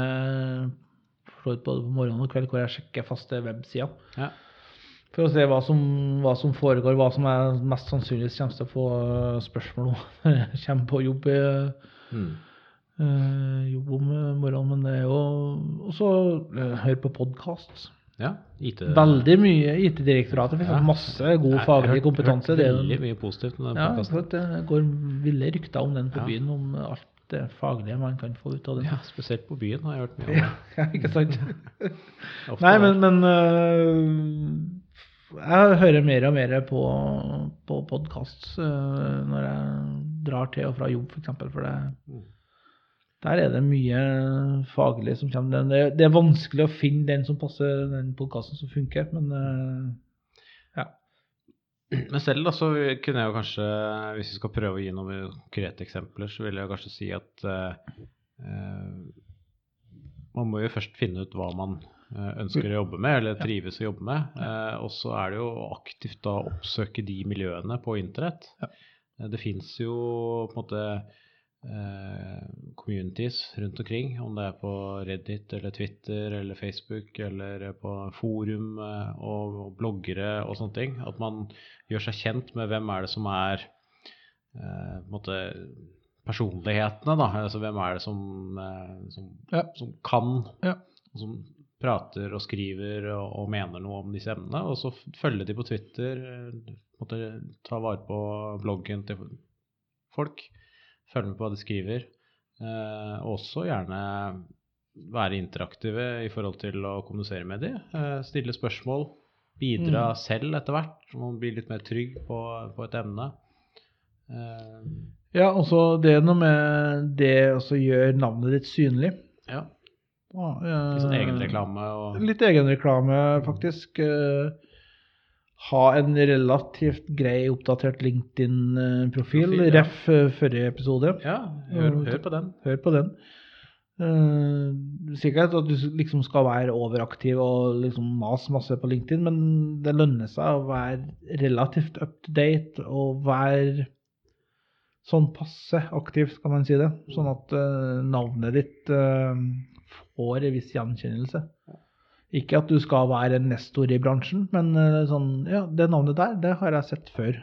så både på morgenen og kveld hvor jeg sjekker faste websider. Ja. For å se hva som, hva som foregår, hva som jeg mest sannsynligvis kommer til å få eh, spørsmål om når jeg kommer på jobb, eh, Mm. Uh, jobb om morgenen. Men det er jo også uh, høre på podkast. Ja IT. Veldig mye IT-direktoratet. Ja. Masse god faglig hørt- kompetanse. Hørt Det er veldig mye positivt om den ja, podkasten. det går ville rykter om den på byen, om alt det faglige man kan få ut av den. Ja, spesielt på byen har jeg hørt mye om. Ja, ja, ikke sant? Nei, men, men uh, jeg hører mer og mer på, på podkast når jeg drar til og fra jobb, f.eks. For, for det, Mm. Der er det mye faglig som kommer. Det, det er vanskelig å finne den som passer den podkasten som funker, men øh, ja. Men selv da, så kunne jeg jo kanskje, hvis vi skal prøve å gi noen konkrete eksempler, så vil jeg kanskje si at eh, eh, man må jo først finne ut hva man eh, ønsker å jobbe med, eller trives å jobbe med. Eh, og så er det jo aktivt da oppsøke de miljøene på internett. Ja. Eh, det fins jo på en måte eh, communities rundt omkring, om det er på Reddit eller Twitter eller Facebook eller på forum eh, og, og bloggere og sånne ting. At man gjør seg kjent med hvem er det som er eh, måte personlighetene, da. Altså hvem er det som, eh, som, Ja. som kan, Ja. og som prater og skriver og, og mener noe om disse emnene. Og så følge de på Twitter, eh, måte ta vare på bloggen til folk. Følge med på hva de skriver. Eh, også gjerne være interaktive i forhold til å kommunisere med dem. Eh, stille spørsmål. Bidra Mm. selv etter hvert. så Man blir litt mer trygg på, på et emne. Eh, Ja, og så det er noe med det å gjøre navnet ditt synlig. ja. Litt sånn eh, egenreklame og Litt egenreklame, faktisk. Eh, Ha en relativt grei oppdatert LinkedIn-profil. Ja. Ref eh, forrige episode. Ja, hør, hør på den. Hør på den. Uh, sikkert at du liksom skal være overaktiv og liksom mase masse på LinkedIn, men det lønner seg å være relativt up to date og være sånn passe aktiv, skal man si det. Sånn at uh, navnet ditt uh, får en viss gjenkjennelse. Ikke at du skal være en nestor i bransjen, men eh, sånn Ja, det navnet der, det har jeg sett før.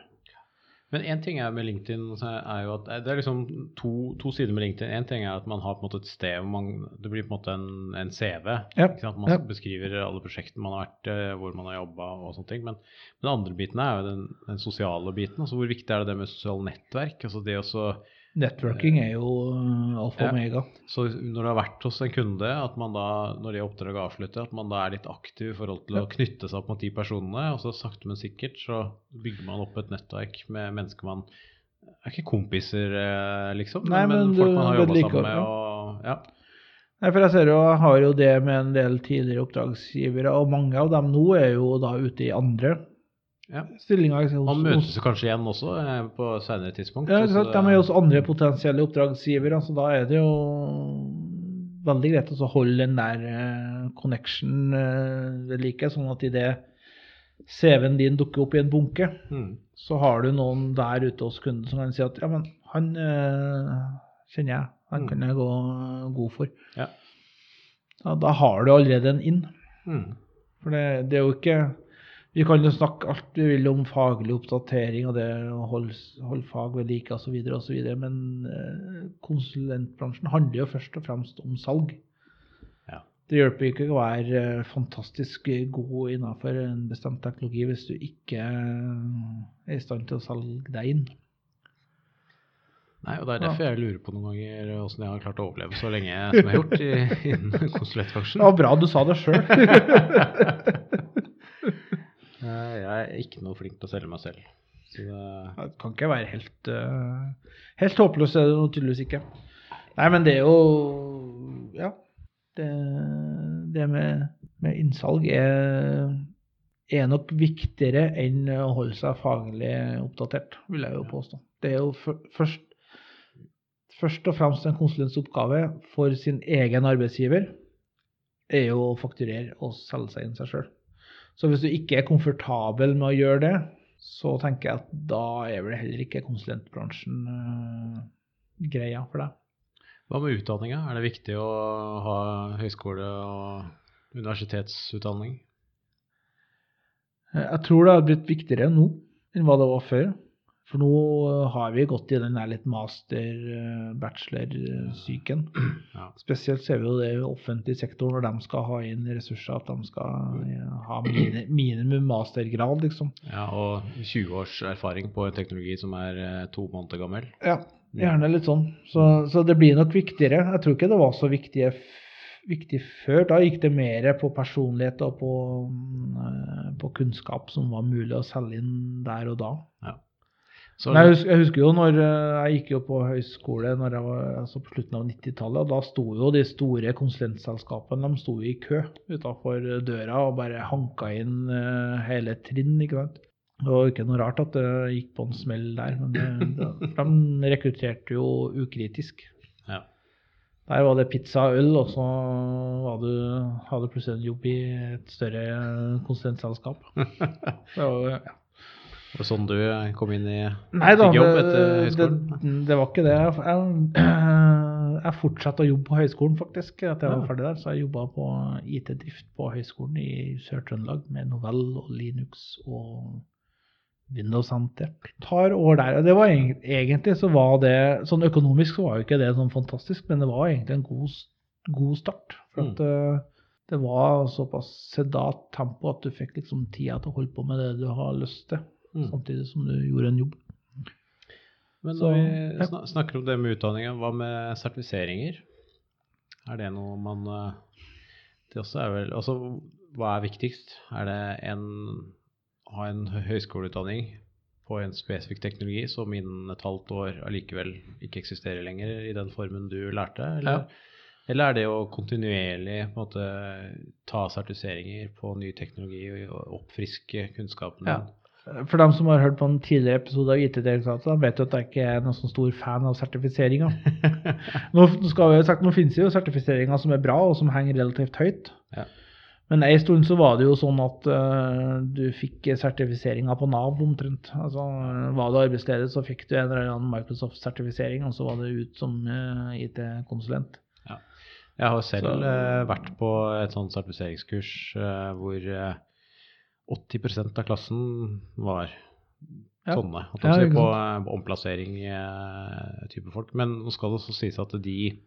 Men én ting er med LinkedIn er jo at det er liksom to, to sider med LinkedIn. Én ting er at man har på en måte et sted hvor man Det blir på en måte en, en CV. Ja? Man ja. beskriver alle prosjektene man har vært hvor man har jobba og sånne ting. Men den andre biten er jo den, den sosiale biten. Altså hvor viktig er det det med sosiale nettverk? Altså det å Networking er jo eh, alfa Ja. og omega. Så når du har vært hos en kunde, at man da, når det oppdraget avslutter, at man da er litt aktiv i forhold til å knytte seg opp mot de personene, og så sakte, men sikkert så bygger man opp et nettverk med mennesker man er ikke kompiser, eh, liksom, Nei, men, men folk du man har jobba sammen med. Og, ja. Nei, for jeg ser jo, jeg har jo det med en del tidligere oppdragsgivere, og mange av dem nå er jo da ute i andre Ja. Man møtes kanskje igjen også eh, på senere tidspunkt. Ja, så sant? det- De er jo også andre potensielle oppdragsgivere, så da er det jo veldig greit å holde den der eh, connection eh, ved like, sånn at idet CV-en din dukker opp i en bunke, Mm. så har du noen der ute hos kunden som kan si at ja, men han kjenner jeg, han Mm. kan jeg gå god for. Ja. Da, da har du allerede en inn. Mm. For det, det er jo ikke Vi kan jo snakke alt vi vil om faglig oppdatering og det å holde, holde fag ved like osv., osv., men eh, konsulentbransjen handler jo først og fremst om salg. Ja. Det hjelper ikke å være eh, fantastisk god innenfor en bestemt teknologi hvis du ikke eh, er i stand til å selge deg inn. Nei, og Det er derfor jeg lurer på noen ganger åssen jeg har klart å overleve så lenge som jeg har gjort i, innen konsulentbransjen. Det var bra du sa det sjøl. Er ikke noe flink til å selge meg selv. Så det, Det kan ikke være helt, uh, helt håpløst, er det tydeligvis ikke. Nei, men det er jo Ja. Det, det med, med innsalg er, er nok viktigere enn å holde seg faglig oppdatert, vil jeg jo påstå. Det er jo først, først og fremst en konsulents oppgave for sin egen arbeidsgiver er jo å fakturere og selge seg inn seg sjøl. Så hvis du ikke er komfortabel med å gjøre det, så tenker jeg at da er vel heller ikke konsulentbransjen uh, greia for deg. hva med utdanninga? Er det viktig å ha høyskole- og universitetsutdanning? Eh, Jeg tror det har blitt viktigere nå enn hva det var før. For nå øh, har vi gått i den der litt master-bachelor-syken. Ja. Spesielt ser vi jo det i offentlig sektor når de skal ha inn ressurser, at de skal ja, ha minimum mastergrad, liksom. Ja, og 20 års erfaring på en teknologi som er eh, to måneder gammel. Ja, gjerne litt sånn. Så, så det blir nok viktigere. Jeg tror ikke det var så viktig, viktig før. Da gikk det mer på personlighet og på, mm, på kunnskap som var mulig å selge inn der og da. Så, Men jeg, husker, jeg husker jo når eh, jeg gikk jo på høyskole når jeg var, altså på slutten av 90-tallet, da sto jo de store konsulentselskapene de sto i kø utafor døra og bare hanka inn eh, hele trinn. ikke sant? Det var ikke noe rart at det gikk på en smell der, men det, det, de rekrutterte jo ukritisk. ja. Der var det pizza og øl, og så du, hadde du plutselig en jobb i et større konsulentselskap. Det var, ja. Var det sånn du kom inn i Nei da, jobb etter det, høyskolen? det var ikke det. Jeg, jeg fortsatte å jobbe på høyskolen, faktisk, etter jeg var ferdig der. Så jeg jobba på IT-drift på høyskolen i Sør-Trøndelag med Novell og Linux og Windows NT. Tar år der. det var egentlig, egentlig så var det Sånn økonomisk så var jo ikke det sånn fantastisk, men det var egentlig en god, god start. For at mm det var såpass sedat tempo at du fikk liksom tida til å holde på med det du har lyst til, Mm. samtidig som du gjorde en jobb. Men Så, når vi sn snakker om det med utdanninga, hva med sertifiseringer? Er det noe man eh, Det også er vel Altså, hva er viktigst? Er det en ha en høyskoleutdanning på en spesifikk teknologi som innen et halvt år allikevel ikke eksisterer lenger i den formen du lærte? Eller, eller er det å kontinuerlig måte, ta sertifiseringer på ny teknologi og oppfriske kunnskapen Ja. For dem som har hørt på en tidligere episode av IT-direktoratet, de vet jo at jeg ikke er noen sånn stor fan av sertifiseringer. Nå, skal vi jo sagt, nå finnes det jo sertifiseringer som er bra, og som henger relativt høyt. Ja. Men ei stund så var det jo sånn at uh, du fikk sertifiseringer på Nav omtrent. Altså, Var du arbeidsledig, så fikk du en eller annen Microsoft-sertifisering, og så var det ut som uh, IT-konsulent. Jeg har selv Så- uh, vært på et sånt sertifiseringskurs eh, hvor eh, 80% av klassen var Ja. sånne. At Ja, si, på, eh, på omplassering eh, type folk. Men nå skal det også sies at de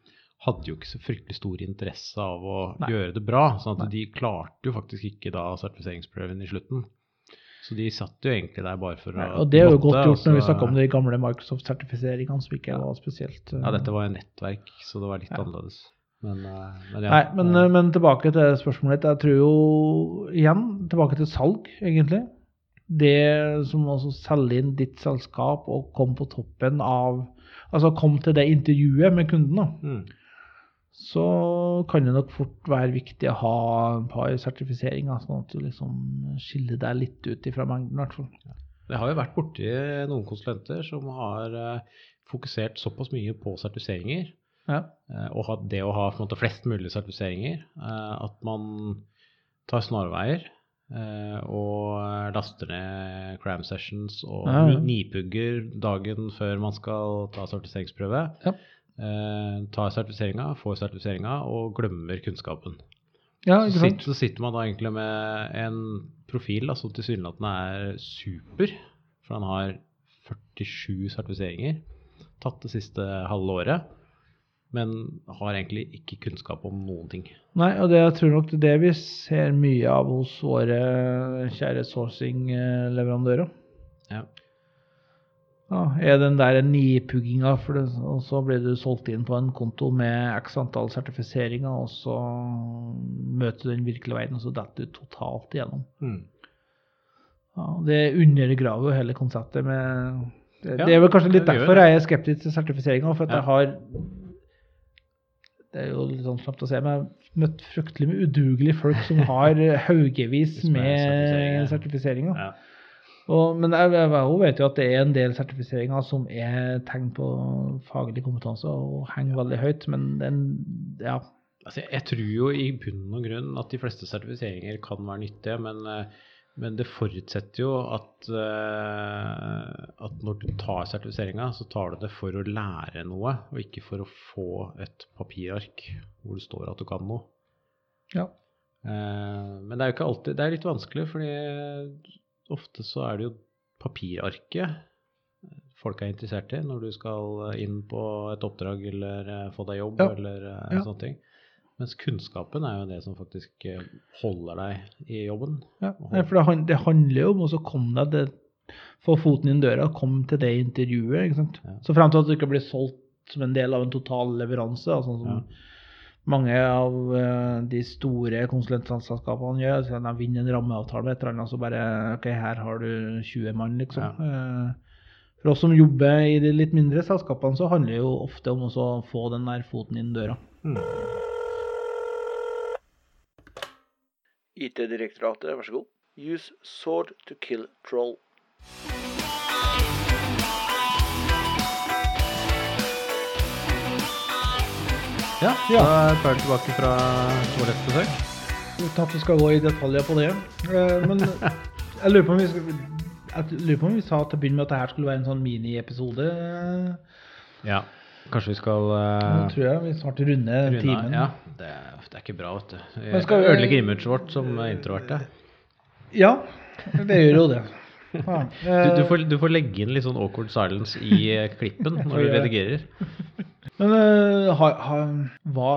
hadde jo ikke så fryktelig stor interesse av å Nei. gjøre det bra. sånn Nei. at de klarte jo faktisk ikke da sertifiseringsprøven i slutten. Så de satt jo egentlig der bare for å Og det er jo godt gjort når vi snakker om de gamle Microsoft-sertifiseringene, som ikke var spesielt uh, Ja, dette var jo nettverk, så det var litt Ja. annerledes. Men, eh, men ja. Nei, men, eh, men tilbake til spørsmålet ditt. Jeg tror jo igjen tilbake til salg, egentlig. Det som å selge inn ditt selskap og komme på toppen av Altså komme til det intervjuet med kunden, da. mm. Så kan det nok fort være viktig å ha et par sertifiseringer, sånn at du liksom skiller deg litt ut ifra mengden, i hvert fall. Jeg har jo vært borti noen konsulenter som har eh, fokusert såpass mye på sertifiseringer, Ja. eh, og det å ha måte, flest mulig sertifiseringer, eh, at man tar snarveier eh, og laster ned cram sessions og Ja, ja. nipugger dagen før man skal ta sertifiseringsprøve. Ja. Tar sertifiseringa, får sertifiseringa og glemmer kunnskapen. ja, Så sitter, så sitter man da egentlig med en profil da, som tilsynelatende er super, for han har 47 sertifiseringer, tatt det siste halve året, men har egentlig ikke kunnskap om noen ting. Nei, og det jeg tror nok det det vi ser mye av hos våre kjære sourcing-leverandører. Ja. Ja, er den der nipugginga, for det, og så blir du solgt inn på en konto med x antall sertifiseringer, og så møter du den virkelige verden, og så detter du totalt igjennom. Ja, det undergraver jo hele konseptet med det, Ja, det er vel kanskje litt derfor jeg er skeptisk til sertifiseringa, for at jeg har Det er jo litt sånn slapt å se, men jeg har møtt fryktelig med udugelige folk som har haugevis er med sertifiseringer. Ja. Og, men jeg, vet jo at det er en del sertifiseringer som er tegn på faglig kompetanse og henger veldig høyt, men den, ja. Altså, jeg, tror jo i bunn og grunn at de fleste sertifiseringer kan være nyttige, men, eh, men det forutsetter jo at, eh, at når du tar sertifiseringa, så tar du det for å lære noe, og ikke for å få et papirark hvor det står at du kan noe. ja. Eh, men det er jo ikke alltid Det er litt vanskelig, fordi ofte så er det jo papirarket folk er interessert i når du skal inn på et oppdrag eller eh, få deg jobb Ja. eller Ja. sånne ting. Mens kunnskapen er jo det som faktisk eh, holder deg i jobben. ja. For det, han- det handler jo om å komme deg til Få foten inn døra, komme til det intervjuet. ikke sant? Ja. Så frem til at du ikke blir solgt som en del av en total leveranse. altså sånn som Ja. mange av eh, de store konsulentselskapene gjør. Så de vinner en rammeavtale med et eller annet, så bare OK, her har du 20 mann, liksom. Ja. Eh, For oss som jobber i de litt mindre selskapene, så handler det jo ofte om å få den der foten inn døra. IT-direktoratet, vær så god. Use sword to kill troll. Ja, Ja. da er Perl tilbake fra toalettbesøk. Uten at vi skal gå i detaljer på det. Eh, Men jeg lurer på om vi skal Jeg lurer på om vi sa til å begynne med at det her skulle være en sånn miniepisode. Ja. Kanskje vi skal Nå uh, tror jeg vi snart runder timen. Ja, det, det er ikke bra, vet du. Vi- Ødelegger imaget vårt som introverte. Ja, det gjør jo det. Ja. Du, du, får, du får legge inn litt sånn awkward silence i eh, klippen når du redigerer. Men uh, har, har, hva,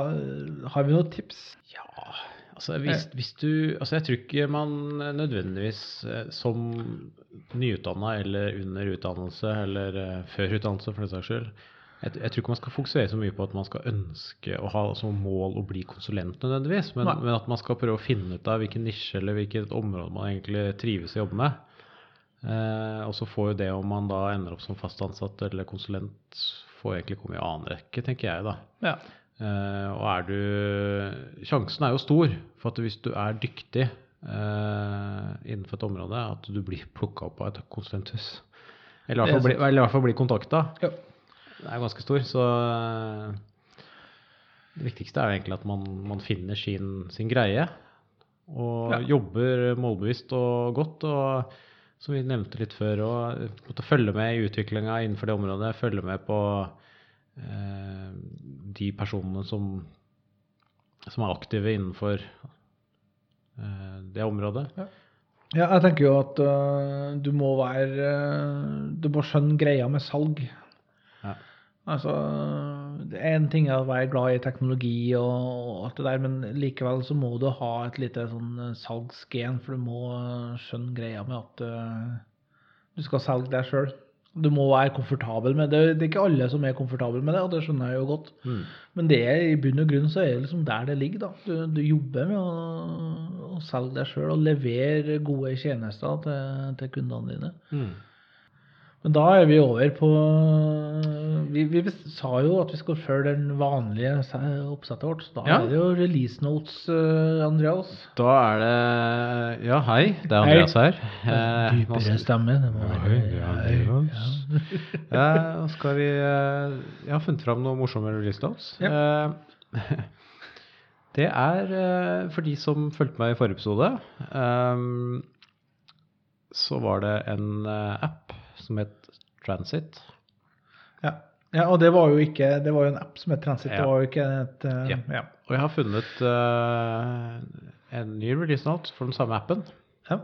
har vi noen tips? Ja, altså hvis, hvis du Altså jeg tror ikke man nødvendigvis eh, som nyutdanna eller under utdannelse eller eh, før utdannelse for den saks skyld jeg, jeg tror ikke man skal fokusere så mye på at man skal ønske å ha som mål å bli konsulent nødvendigvis, men, men at man skal prøve å finne ut av hvilken nisje eller hvilket område man egentlig trives i å jobbe med. Eh, og så får jo det om man da ender opp som fast ansatt eller konsulent, får egentlig komme i annen rekke, tenker jeg da. Ja. Eh, og er du Sjansen er jo stor for at hvis du er dyktig eh, innenfor et område, at du blir plukka opp av et konsulenthus. Eller i hvert fall blir bli kontakta. Ja. Det er ganske stor, så eh, det viktigste er jo egentlig at man, man finner sin, sin greie. Og Ja. jobber målbevisst og godt. Og som vi nevnte litt før, og følge med i utviklinga innenfor det området. Følge med på eh, de personene som, som er aktive innenfor eh, det området. Ja, jeg tenker jo at uh, du må være uh, Du må skjønne greia med salg. Altså, en ting er å være glad i teknologi og, alt det der, men likevel så må du ha et lite sånn øh, salgsgen, for du må øh, skjønne greia med at uh, du skal selge deg sjøl. Du må være komfortabel med det. Det er ikke alle som er komfortable med det, og det skjønner jeg jo godt. Mm. Men det er i bunn og grunn så er det liksom der det ligger. da. Du, du jobber med å, å selge deg sjøl og levere gode tjenester til, til kundene dine. Mm. Men da er vi over på Vi, vi sa jo at vi skulle følge den vanlige oppsettet vårt, så da Ja. er det jo release notes, eh, Andreas. Da er det Ja, hei. Det er Andreas her. Eh, Dypere stemme. Det må Hei, være det Andreas. Ja, nå skal vi eh, Jeg har funnet fram noen morsomme release notes. Eh, Det er eh, for de som fulgte meg i forrige episode, ehm, så var det en eh, app som het Transit. Ja. ja, og det var jo ikke Det var jo en app som het Transit. Ja. Det var jo ikke et uh, Ja. ja. Og jeg har funnet uh, en ny release note for den samme appen. Ja.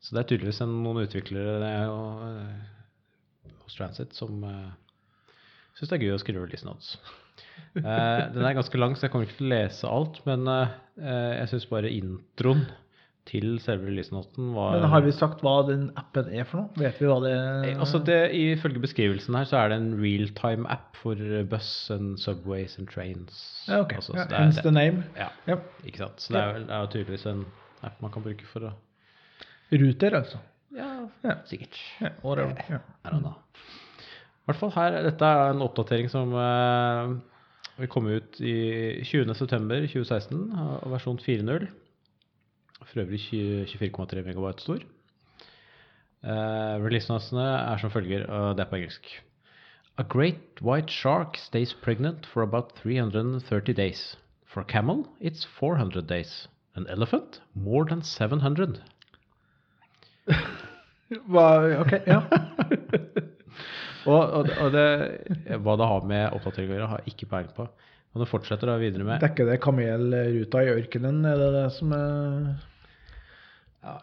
Så det er tydeligvis en, noen utviklere er jo, eh, hos Transit som uh, syns det er gøy å skrive release notes. Den er ganske lang, så jeg kommer ikke til å lese alt, men jeg syns bare introen til selve release-noten var Men har vi sagt hva den appen er for noe? Vet vi hva det Eh, Altså det, Ifølge beskrivelsen her så er det en realtime-app for buss and subways and trains. Ja, ok. Altså, så ja, det hence the name. Ja, yep. ikke sant. Så det er, jo tydeligvis en app man kan bruke for å Ruter, altså. Ja, Ja. sikkert. Ja, whatever. Ja. I don't know. I hvert fall her, Dette er en oppdatering som eh, vil komme ut i 20.9.2016 av versjon 4.0. For øvrig 24,3 megabyte stor. Uh, Releasenansene er som følger, og det er på engelsk. A great white shark stays pregnant for about 330 days. For a camel, it's 400 days. An elephant, more than 700. Hva, ok, ja. Og, og, og det, hva det har med oppdatering å gjøre, har jeg ikke peiling på. Men det fortsetter da videre med Dekker det kamelruta i ørkenen? Er det det som er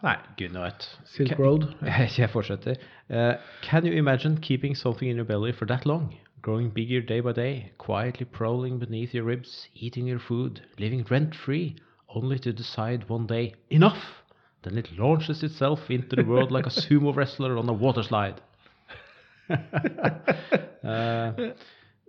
Nei, gud vet. Silk Road? Jeg fortsetter. Uh, can you imagine keeping something in your belly for that long? Growing bigger day by day, quietly prowling beneath your ribs, eating your food, living rent free, only to decide one day, enough! Then it launches itself into the world like a sumo wrestler on a water slide. uh,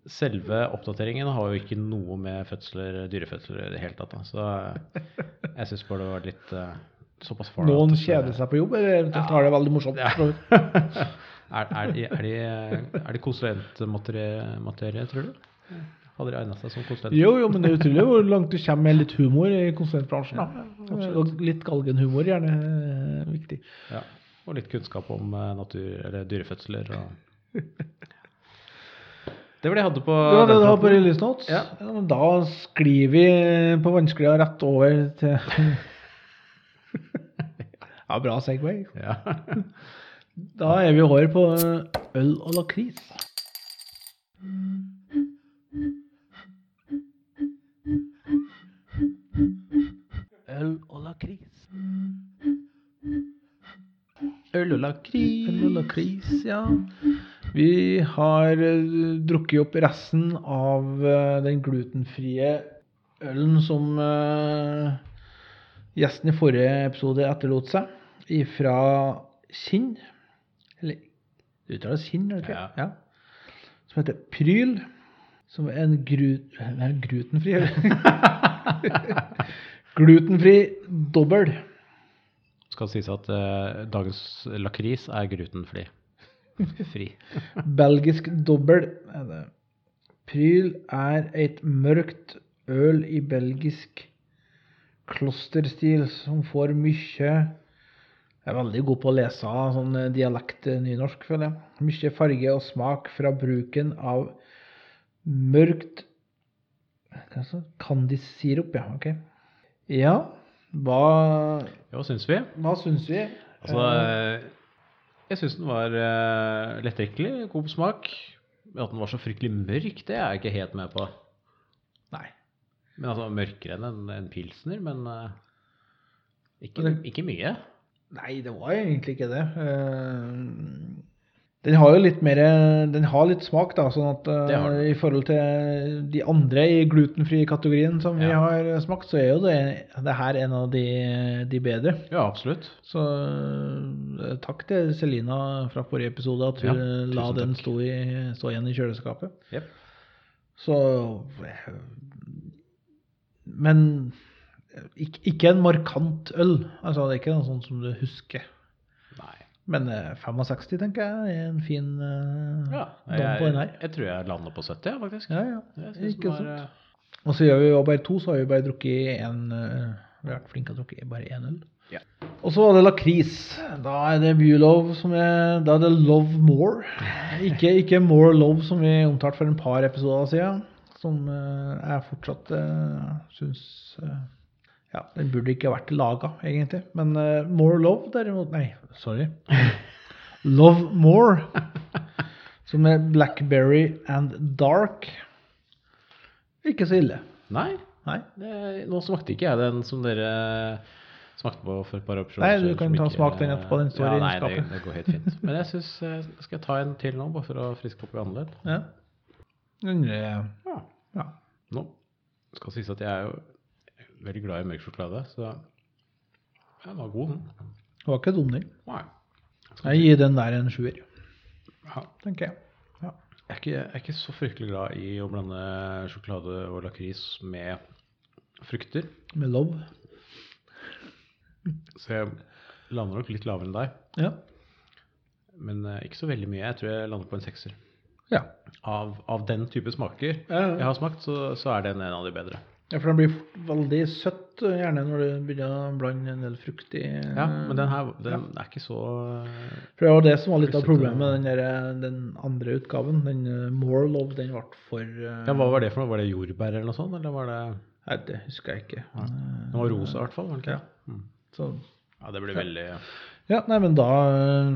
selve oppdateringen har jo ikke noe med fødsler, dyrefødsler i det hele tatt. Da. Så eh, jeg syns bare det var litt eh, såpass far Noen at, kjeder seg på jobb, eller eventuelt har det veldig morsomt? Ja. Er, er, de, er, de, er de konsulentmaterie, tror du? Hadde de egna seg som konsulent? Jo, jo, men det er utrolig hvor langt du kommer med litt humor i konsulentbransjen. da. Og litt galgenhumor gjerne eh, viktig. Ja. Og litt kunnskap om eh, natur, eller dyrefødsler. Og... Det var det jeg hadde på Det var det du hadde på release notes? Ja. da sklir vi på vanskelig rett over til Ja, bra Segway. Ja. Da er vi over på øl og lakris. Øl og lakris. Øl og lakris. Øl og lakris, ja. Vi har eh, drukket opp resten av eh, den glutenfrie ølen som eh, gjesten i forrige episode etterlot seg, ifra Kinn. Eller det uttales Kinn, eller ikke? Ja. Som heter Pryl. Som er en gru, nei, glutenfri Glutenfri dobbel. Skal sies at eh, dagens lakris er glutenfri. Fri. Belgisk dobbel. Pryl er et mørkt øl i belgisk klosterstil som får mye Jeg er veldig god på å lese sånn dialekt-nynorsk, føler jeg. Mye farge og smak fra bruken av mørkt Kandissirup Candice-sirup, ja. Ok. Ja, hva, Hva syns vi? hva syns vi? Altså, eh, jeg syns den var uh, lettdrikkelig, god på smak. Men at den var så fryktelig mørk, det er jeg ikke helt med på. Men altså, Mørkere enn en, en pilsner, men uh, ikke, ikke mye. Nei, det var egentlig ikke det. Uh, Den har jo litt mer Den har litt smak, da. sånn at den. i forhold til de andre i glutenfri-kategorien som vi har smakt, så er jo det, det her en av de, de bedre. Ja, absolutt. Så takk til Selina fra forrige episode at hun Ja, la den stå, i, stå igjen i kjøleskapet. Yep. Så Men ikke, en markant øl. Altså, det er ikke noe sånt som du husker. Nei. Men eh, 65 tenker jeg er en fin uh, Ja, dom på den her. jeg tror jeg lander på 70, faktisk. Ja, ja. Ikke var, sant. Og så gjør vi jo bare to, så har vi bare drukket én Vi har vært flinke til å drukke bare én øl. Ja. Og så var det lakris. Da er det Bulov som er Da er det Love More. Ikke, ikke More Love som vi omtalte for en par episoder siden. Som eh, jeg fortsatt uh, syns eh, Ja, den burde ikke vært laga, egentlig. Men eh, More Love, derimot Nei, sorry. Love More. Som er Blackberry and Dark. Ikke så ille. Nei, Nei. det, nå smakte ikke jeg den som dere smakte på for et par opsjoner. Nei, du kan ta ikke- smak den etterpå, den står ja, i nei, det, det går helt fint. Men jeg syns Skal jeg ta en til nå, bare for å friske opp i annerledes? Ja. Er- Ja. ja. Nå skal sies at jeg er jo veldig glad i mørk sjokolade, så den var god, den. Det var ikke dum, den. Nei. Jeg gir den der en sjuer, Ja. tenker jeg. Ja. Jeg er, ikke, jeg er ikke så fryktelig glad i å blande sjokolade og lakris med frukter. Med love. Så jeg lander nok litt lavere enn deg. Ja. Men eh, ikke så veldig mye. Jeg tror jeg lander på en sekser. Ja. Av, av den type smaker Ja, ja. jeg har smakt, så, så er den en av de bedre. ja, for den blir veldig søtt, eh, gjerne når du begynner å blande en del frukt i. Ja, Men den her den er ikke så For det var det som var litt av problemet med den, der, eh, den andre utgaven. Den eh, More Love, den ble for uh... Ja, Hva var det for noe? Var det jordbær eller noe sånt? Eller var det Nei, det husker jeg ikke. Eh, Den var rosa i hvert fall? var den ikke? Ja. Mm. Så, ja, det blir veldig ja, nei, men da eh,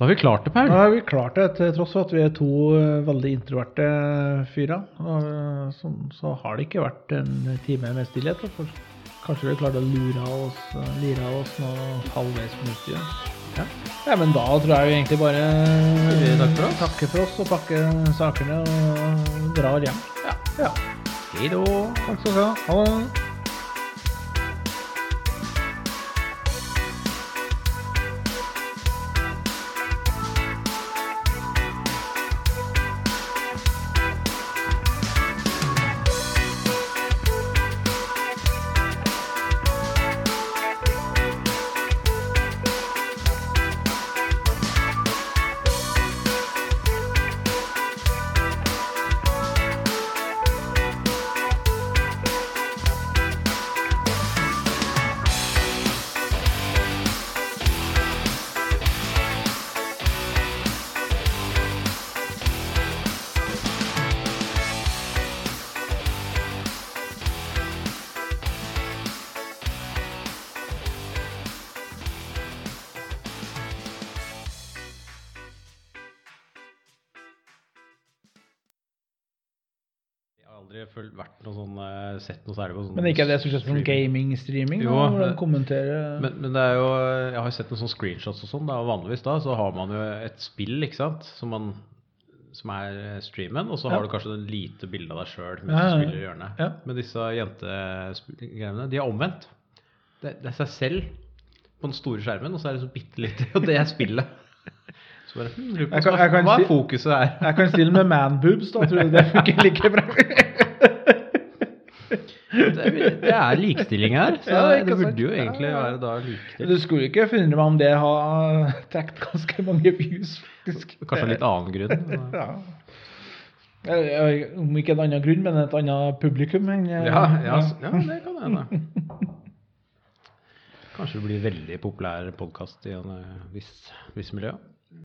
Da har vi klart det, Paul. Da har vi klart det, til tross for at vi er to eh, veldig introverte fyrer. Eh, Så, så har det ikke vært en time med stillhet. For kanskje vi klarte å lure oss, lire oss noe halvveis fornuftig. Ja. Ja. ja, men da tror jeg vi egentlig bare vi takke for oss? takker for oss og pakker sakene og drar hjem. Ja. Ja. Hei da. Takk skal du ha. Ha det. Eh, er det jo sånn Men ikke er det som skjer som gaming-streaming? Hvordan kommenterer Men, men det er jo Jeg har sett noen sånne screenshots og sånn. da, og Vanligvis da så har man jo et spill ikke sant, som, man, som er streamen, og så Ja. har du kanskje et lite bilde av deg sjøl mens Ja, ja, du spiller i hjørnet. Ja. Men disse jentegreiene, de er omvendt. Det, det er seg selv på den store skjermen, og så er det så bitte lite, og det er spillet. Så bare, hmm, Jeg kan- jeg kan hva er fokuset her? Jeg kan stille med manboobs, da tror jeg det funker like bra? Det, er- det er likestilling her, så Ja, det sant? burde jo egentlig være da likestilling. Du skulle ikke forundre meg om det har trukket ganske mange views, faktisk. Kanskje av litt annen grunn. Ja. Om ikke en annen grunn, men et annet publikum. Men, eh, Ja, ja, ja det kan hende. Kanskje det blir veldig populær podkast i en eh, viss, viss miljø.